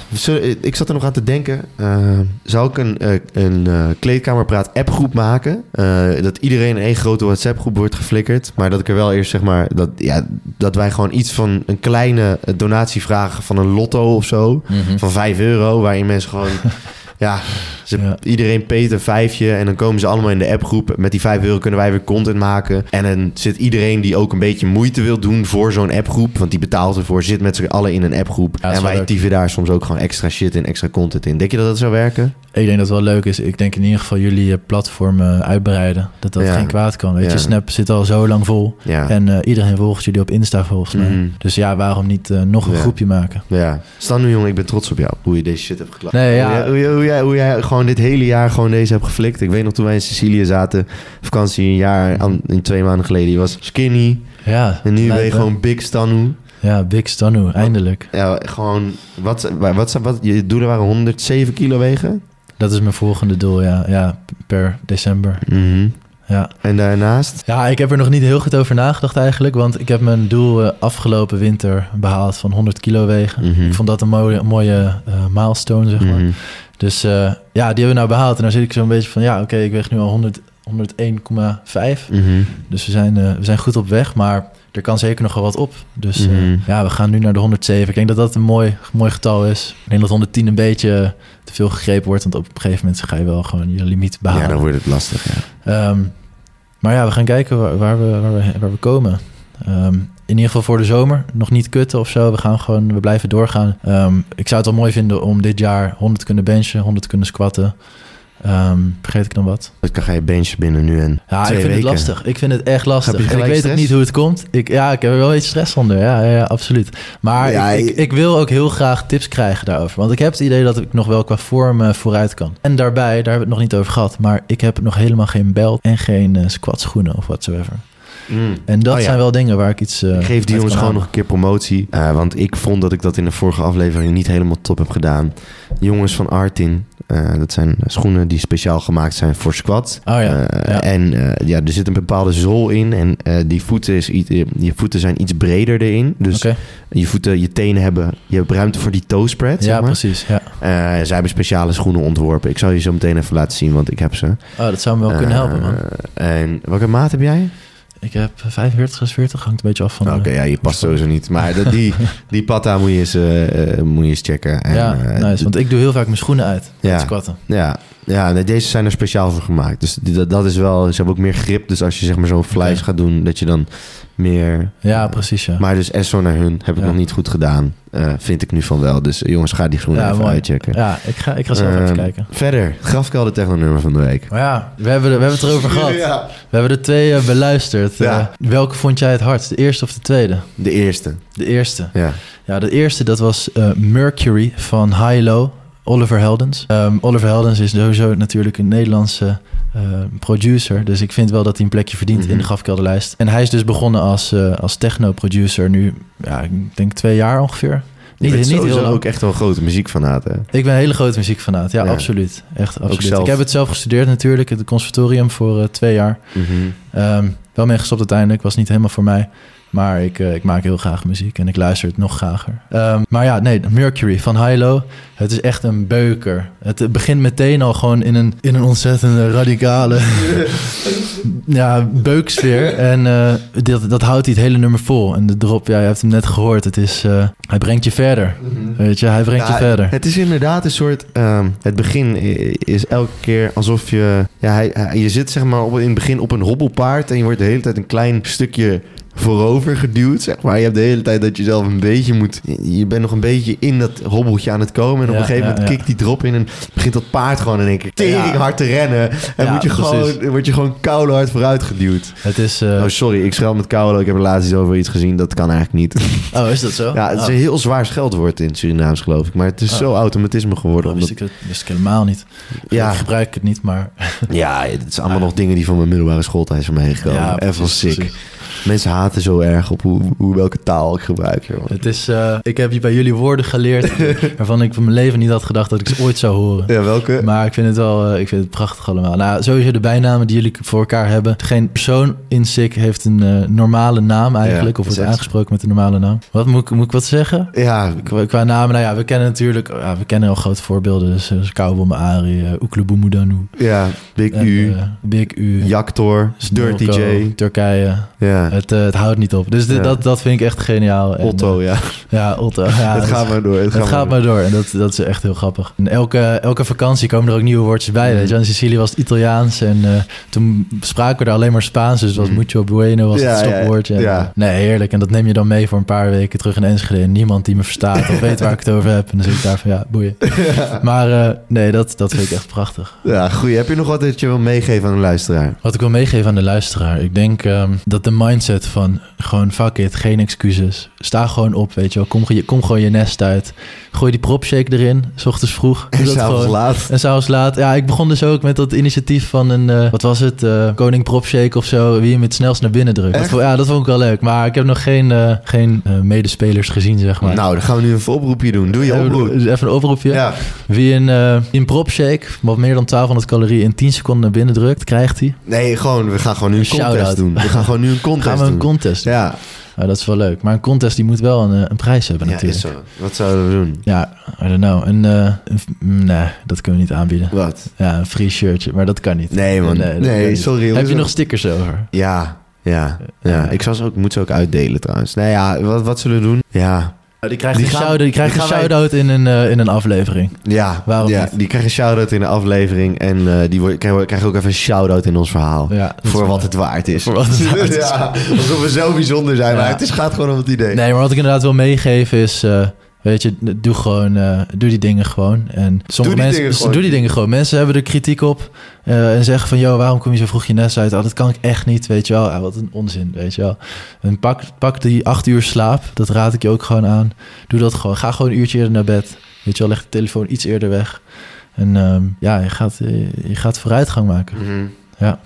ik zat er nog aan te denken. eh, zou ik een, eh, een eh, kleedkamerpraat appgroep maken? Eh, dat iedereen in één grote WhatsApp groep wordt geflikkerd. Maar dat ik er wel eerst zeg maar... Dat, ja, dat wij gewoon iets van een kleine donatie vragen van een lotto of zo. Van 5 euro. Waarin mensen gewoon... *laughs* ja, ze, Ja. iedereen peet een vijfje. En dan komen ze allemaal in de appgroep. Met die 5 euro kunnen wij weer content maken. En dan zit iedereen die ook een beetje moeite wil doen voor zo'n appgroep. Want die betaalt ervoor. Zit met z'n allen in een appgroep. Ja, en wij leuk. typen daar soms ook gewoon extra shit in, extra content in. Denk je dat dat zou werken? Ik denk dat het wel leuk is. Ik denk in ieder geval jullie eh, platform eh, uitbreiden. Dat dat Ja. geen kwaad kan. Weet je, Snap zit al zo lang vol. En eh, iedereen volgt jullie op Insta volgens mij. Mhm. Dus ja, waarom niet nog een groepje maken? ja. Stan nu, jongen, ik ben trots op jou. Hoe je deze shit hebt geklapt. Nee, ja. Hoe, hoe, jij, hoe jij gewoon dit hele jaar gewoon deze hebt geflikt. Ik weet nog toen wij in Sicilië zaten. Vakantie een jaar, an- in twee maanden geleden. Je was skinny. Ja, En nu ben je gewoon big Stanu. Ja, Big Stanu, eindelijk. Ja, gewoon... Wat, wat, wat, wat je doelen waren 107 kilo wegen? Dat is mijn volgende doel, ja. Ja, per december. Mhm. Ja. En daarnaast? ja, ik heb er nog niet heel goed over nagedacht eigenlijk. Want ik heb mijn doel eh, afgelopen winter behaald van 100 kilo wegen. Mhm. Ik vond dat een mooie, mooie eh, milestone, zeg maar. Mhm. Dus eh, ja, die hebben we nou behaald. En dan zit ik zo'n beetje van, ja, oké, ik weeg nu al 100, 101,5. Mhm. Dus we zijn, eh, we zijn goed op weg, maar er kan zeker nog wel wat op. Dus eh, Mhm. ja, we gaan nu naar de 107. Ik denk dat dat een mooi, mooi getal is. Ik denk dat 110 een beetje te veel gegrepen wordt, want op een gegeven moment ga je wel gewoon je limiet Ja, behalen. dan wordt het lastig, ja. Ehm, maar ja, we gaan kijken waar, waar, we, waar, we, waar we komen. Ehm, in ieder geval voor de zomer. Nog niet kutten of zo. We gaan gewoon, we blijven doorgaan. Ehm, ik zou het wel mooi vinden om dit jaar 100 te kunnen benchen, 100 te kunnen squatten. Ehm, vergeet ik dan wat? Dan ga je benchen binnen nu en Ja, twee ik vind weken. het lastig. Ik vind het echt lastig. En ik weet ook niet hoe het komt. Ik, ja, ik heb er wel een beetje stress onder. Ja, ja, ja absoluut. Maar Ja, ik, ik, ik wil ook heel graag tips krijgen daarover. Want ik heb het idee dat ik nog wel qua vorm eh, vooruit kan. En daarbij, daar hebben we het nog niet over gehad. Maar ik heb nog helemaal geen belt en geen eh squat schoenen of whatsoever. Mm. En dat Oh ja. zijn wel dingen waar ik iets... Ik geef die jongens gewoon nog een keer promotie. eh, want ik vond dat ik dat in de vorige aflevering niet helemaal top heb gedaan. Jongens van Artin. eh, dat zijn schoenen die speciaal gemaakt zijn voor squat. Oh ja, ja. En ja, er zit een bepaalde zool in. En die voeten, is, iets- je voeten zijn iets breder erin. Dus je voeten, je tenen hebben... Je hebt ruimte voor die toe spread, Ja, zeg maar. precies. Ja. Zij hebben speciale schoenen ontworpen. Ik zal je zo meteen even laten zien, want ik heb ze. Oh, dat zou me wel kunnen helpen, man. En welke maat heb jij? Ik heb 45, 46, hangt een beetje af van... Oké, de- ja, je past sowieso niet. Maar dat, die, *laughs* die patta moet je eens, eh, eh, moet je eens checken. En, ja, eh, nice. Want ik doe heel vaak mijn schoenen uit. Ja. Ja. squatten. Ja, ja nee, deze zijn er speciaal voor gemaakt. Dus die- dat, dat is wel... Ze hebben ook meer grip. Dus als je zeg maar zo'n Oké. gaat doen, dat je dan meer... Ja, precies, ja. Maar dus SO naar hun heb ik Ja. nog niet goed gedaan. Eh, vind ik nu van wel. Dus eh, jongens, ga die Ja, even mooi. uitchecken. Ja, ik ga, ik ga zelf even Ehm, kijken. Verder, grafkelder technonummer van de week. Maar ja, we hebben, we hebben het erover gehad. Ja. We hebben de twee eh, beluisterd. Welke vond jij het hardst? De eerste of de tweede? De eerste. De eerste. Ja. Ja, de eerste dat was Mercury van High Low. Oliver Heldens. Ehm, Oliver Heldens is sowieso natuurlijk een Nederlandse eh, producer. Dus ik vind wel dat hij een plekje verdient Mhm. in de grafkelderlijst. En hij is dus begonnen als, eh, als techno-producer nu, ja, ik denk twee jaar ongeveer. Je Niet, bent niet heel ook echt wel een grote muziekfanaat, hè? Ik ben een hele grote muziekfanaat. Ja, Ja. absoluut. Echt absoluut. zelf. Ik heb het zelf gestudeerd natuurlijk in het conservatorium voor eh, twee jaar. Mhm. Ehm, wel mee gestopt uiteindelijk. Was niet helemaal voor mij. Maar ik, eh, ik maak heel graag muziek en ik luister het nog grager. Ehm, maar ja, nee, Mercury van Hilo. Het is echt een beuker. Het begint meteen al gewoon in een, in een ontzettend radicale *laughs* ja, beuksfeer. En eh, dat, dat houdt hij het hele nummer vol. En de drop, ja, je hebt hem net gehoord. Het is, eh, hij brengt je verder. Weet je, hij brengt je verder. Het is inderdaad een soort. ehm, het begin is elke keer alsof je. Ja, hij, hij- je zit zeg maar op, in het begin op een hobbelpaard. En je wordt de hele tijd een klein stukje voorover geduwd. Zeg maar. Je hebt de hele tijd dat je zelf een beetje moet. Je bent nog een beetje in dat hobbeltje aan het komen. En op Ja, een gegeven moment kikt die drop in. En begint dat paard gewoon in één keer tering hard te rennen. En moet je gewoon, word je gewoon koude hard vooruit geduwd. Het is... eh, Oh, sorry, ik scheld met koude. Ik heb er laatst iets over iets gezien. Dat kan eigenlijk niet. *laughs* oh, is dat zo? Ja, het is Oh. een heel zwaar scheldwoord in Surinaams, geloof ik. Maar het is Oh. zo automatisme geworden. Dat wist Omdat, ik, het, wist ik helemaal niet. Ja. Ik gebruik het niet, maar... ja, het is allemaal nog dingen die van mijn middelbare schooltijd zijn meegekomen. Ja, Even sick. precies. Mensen haten zo erg op hoe, hoe welke taal ik gebruik. Joh. Het is, eh, ik heb hier bij jullie woorden geleerd... *laughs* waarvan ik van mijn leven niet had gedacht dat ik ze ooit zou horen. Ja, welke? Maar ik vind het wel eh, ik vind het prachtig allemaal. Nou, sowieso de bijnamen die jullie voor elkaar hebben. Geen persoon in SICK heeft een eh, normale naam eigenlijk. Ja, of wordt echt aangesproken met een normale naam. Wat moet ik, moet ik wat zeggen? Ja, Qua, qua namen, nou ja, we kennen natuurlijk... Ja, we kennen al grote voorbeelden. Dus, dus Cowbom Ari, Oekleboemudanu. ja, Big en, U, Big U. Jaktor, Dirty J. Turkije. Ja, Het, eh, het houdt niet op. Dus dat, dat vind ik echt geniaal. En, Otto, eh, ja. *laughs* ja, Otto. Ja, *laughs* het dat- gaat maar door. Het, het gaat maar door en dat, dat is echt heel grappig. En elke, elke vakantie komen er ook nieuwe woordjes bij. Mm. Weet je. In Sicilië was het Italiaans en eh, toen spraken we daar alleen maar Spaans. Dus was Mm. mucho bueno was Ja, het ja, ja. eh, Nee, heerlijk. En dat neem je dan mee voor een paar weken terug in Enschede. En niemand die me verstaat of weet waar ik het over heb. En dan zit ik daar van, ja, boeien. *laughs* Maar nee, dat, dat vind ik echt prachtig. Ja, goeie. Heb je nog wat dat je wil meegeven aan de luisteraar? Wat ik wil meegeven aan de luisteraar. Ik denk ehm, dat de mindset van gewoon fuck it, geen excuses. Sta gewoon op, weet je wel. Kom, kom gewoon je nest uit. Gooi die propshake erin, s ochtends vroeg. En s'avonds laat. En s'avonds laat. Ja, ik begon dus ook met dat initiatief van een, eh, wat was het? eh, Koning Propshake of zo. Wie hem het snelst naar binnen drukt. Dat Echt? vond, ja, dat vond ik wel leuk. Maar ik heb nog geen, eh, geen medespelers gezien, zeg maar. Nou, dan gaan we nu een oproepje doen. Doe je oproep. Even een oproepje. Ja. Wie een, een propshake, wat meer dan 1200 calorieën in 10 seconden naar binnen drukt, krijgt hij. Nee, gewoon, we gaan gewoon nu een Shout-out. contest doen. We gaan gewoon nu een contest Gaan we een doen. contest doen. Ja, Ja, dat is wel leuk. Maar een contest die moet wel een, eh, een prijs hebben ja natuurlijk. is zo. Wat zouden we doen? Ja, I don't know. Een, eh, een mm, nee, dat kunnen we niet aanbieden. Wat? Ja, een free shirtje, maar dat kan niet. Nee, man. Nee, niet. sorry. Heb je nog stickers over? Ja, ja, ja. Ja. Ik zal ze ook, moet ze ook uitdelen trouwens. Nou ja, wat, wat zullen we doen? Ja, die krijgt Die een gaan- shout- die krijgt die een wij- shout-out in, een, eh, in een aflevering. ja. Waarom ja, niet? Die krijgen een shout-out in de aflevering. En eh, die wordt- krijgen, krijgen ook even een shout-out in ons verhaal. Ja, voor wel- wat het waard is. *laughs* Voor wat het waard is. *laughs* ja, alsof we zo bijzonder zijn. Maar het is, gaat gewoon om het idee. Nee, maar wat ik inderdaad wil meegeven is... eh, weet je, doe gewoon... eh, doe die dingen gewoon. En sommige die mensen... gewoon. Doe die dingen gewoon. Mensen hebben er kritiek op. eh, en zeggen van... Yo, waarom kom je zo vroeg je nest uit? Oh, dat kan ik echt niet, weet je wel. Ja, wat een onzin, weet je wel. En pak, pak die acht uur slaap. Dat raad ik je ook gewoon aan. Doe dat gewoon. Ga gewoon een uurtje eerder naar bed. Weet je wel, leg de telefoon iets eerder weg. En ehm, ja, je gaat, eh, je gaat vooruitgang maken. Mhm. Ja.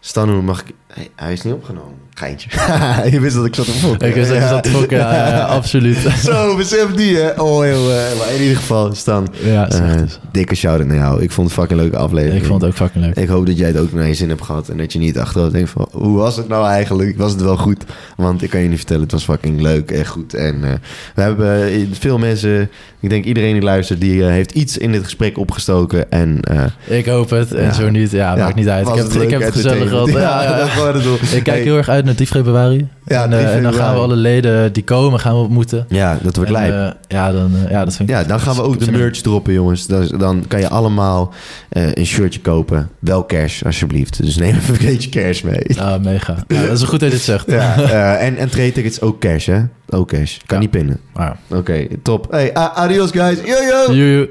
Stan, hoe mag ik... Hey, hij is niet opgenomen. Geintje. *laughs* je wist dat ik zat te fokken. Ik wist dat zat te fokken, ja, *laughs* absoluut. Zo, besef die, hè. Oh, heel, eh, maar in ieder geval, Stan. Ja, eh, eens. dikke shout-out naar jou. Ik vond het een fucking leuke aflevering. Ik vond het ook fucking leuk. Ik hoop dat jij het ook naar je zin hebt gehad. En dat je niet achterover denkt van... Hoe was het nou eigenlijk? Was het wel goed? Want ik kan je niet vertellen, het was fucking leuk en goed. En eh, we hebben eh, veel mensen... Ik denk iedereen die luistert, die eh, heeft iets in dit gesprek opgestoken. En eh, Ik hoop het. En Ja. zo niet. Ja, ja, maakt niet uit. Ik heb, het het, ik heb het gezellig gehad. Gewoon het doel. Ik kijk Hey, heel erg uit naar 3 februari. Ja, en, 3 eh, en dan gaan we alle leden die komen, gaan we ontmoeten. Ja, dat wordt En, lijp. eh, ja, dan, eh, ja, dat vind ik Ja, dan gaan we ook de merch droppen, jongens. Dan, dan kan je allemaal eh, een shirtje kopen. Wel cash, alsjeblieft. Dus neem even een beetje cash mee. Ah, mega. Ja, dat is goed dat je dit zegt. *laughs* Ja, eh, en, en trade tickets ook cash, hè? Ook cash. Kan Ja. niet pinnen. Oké, top. Hey, adios guys. Yo, yo! joe, joe.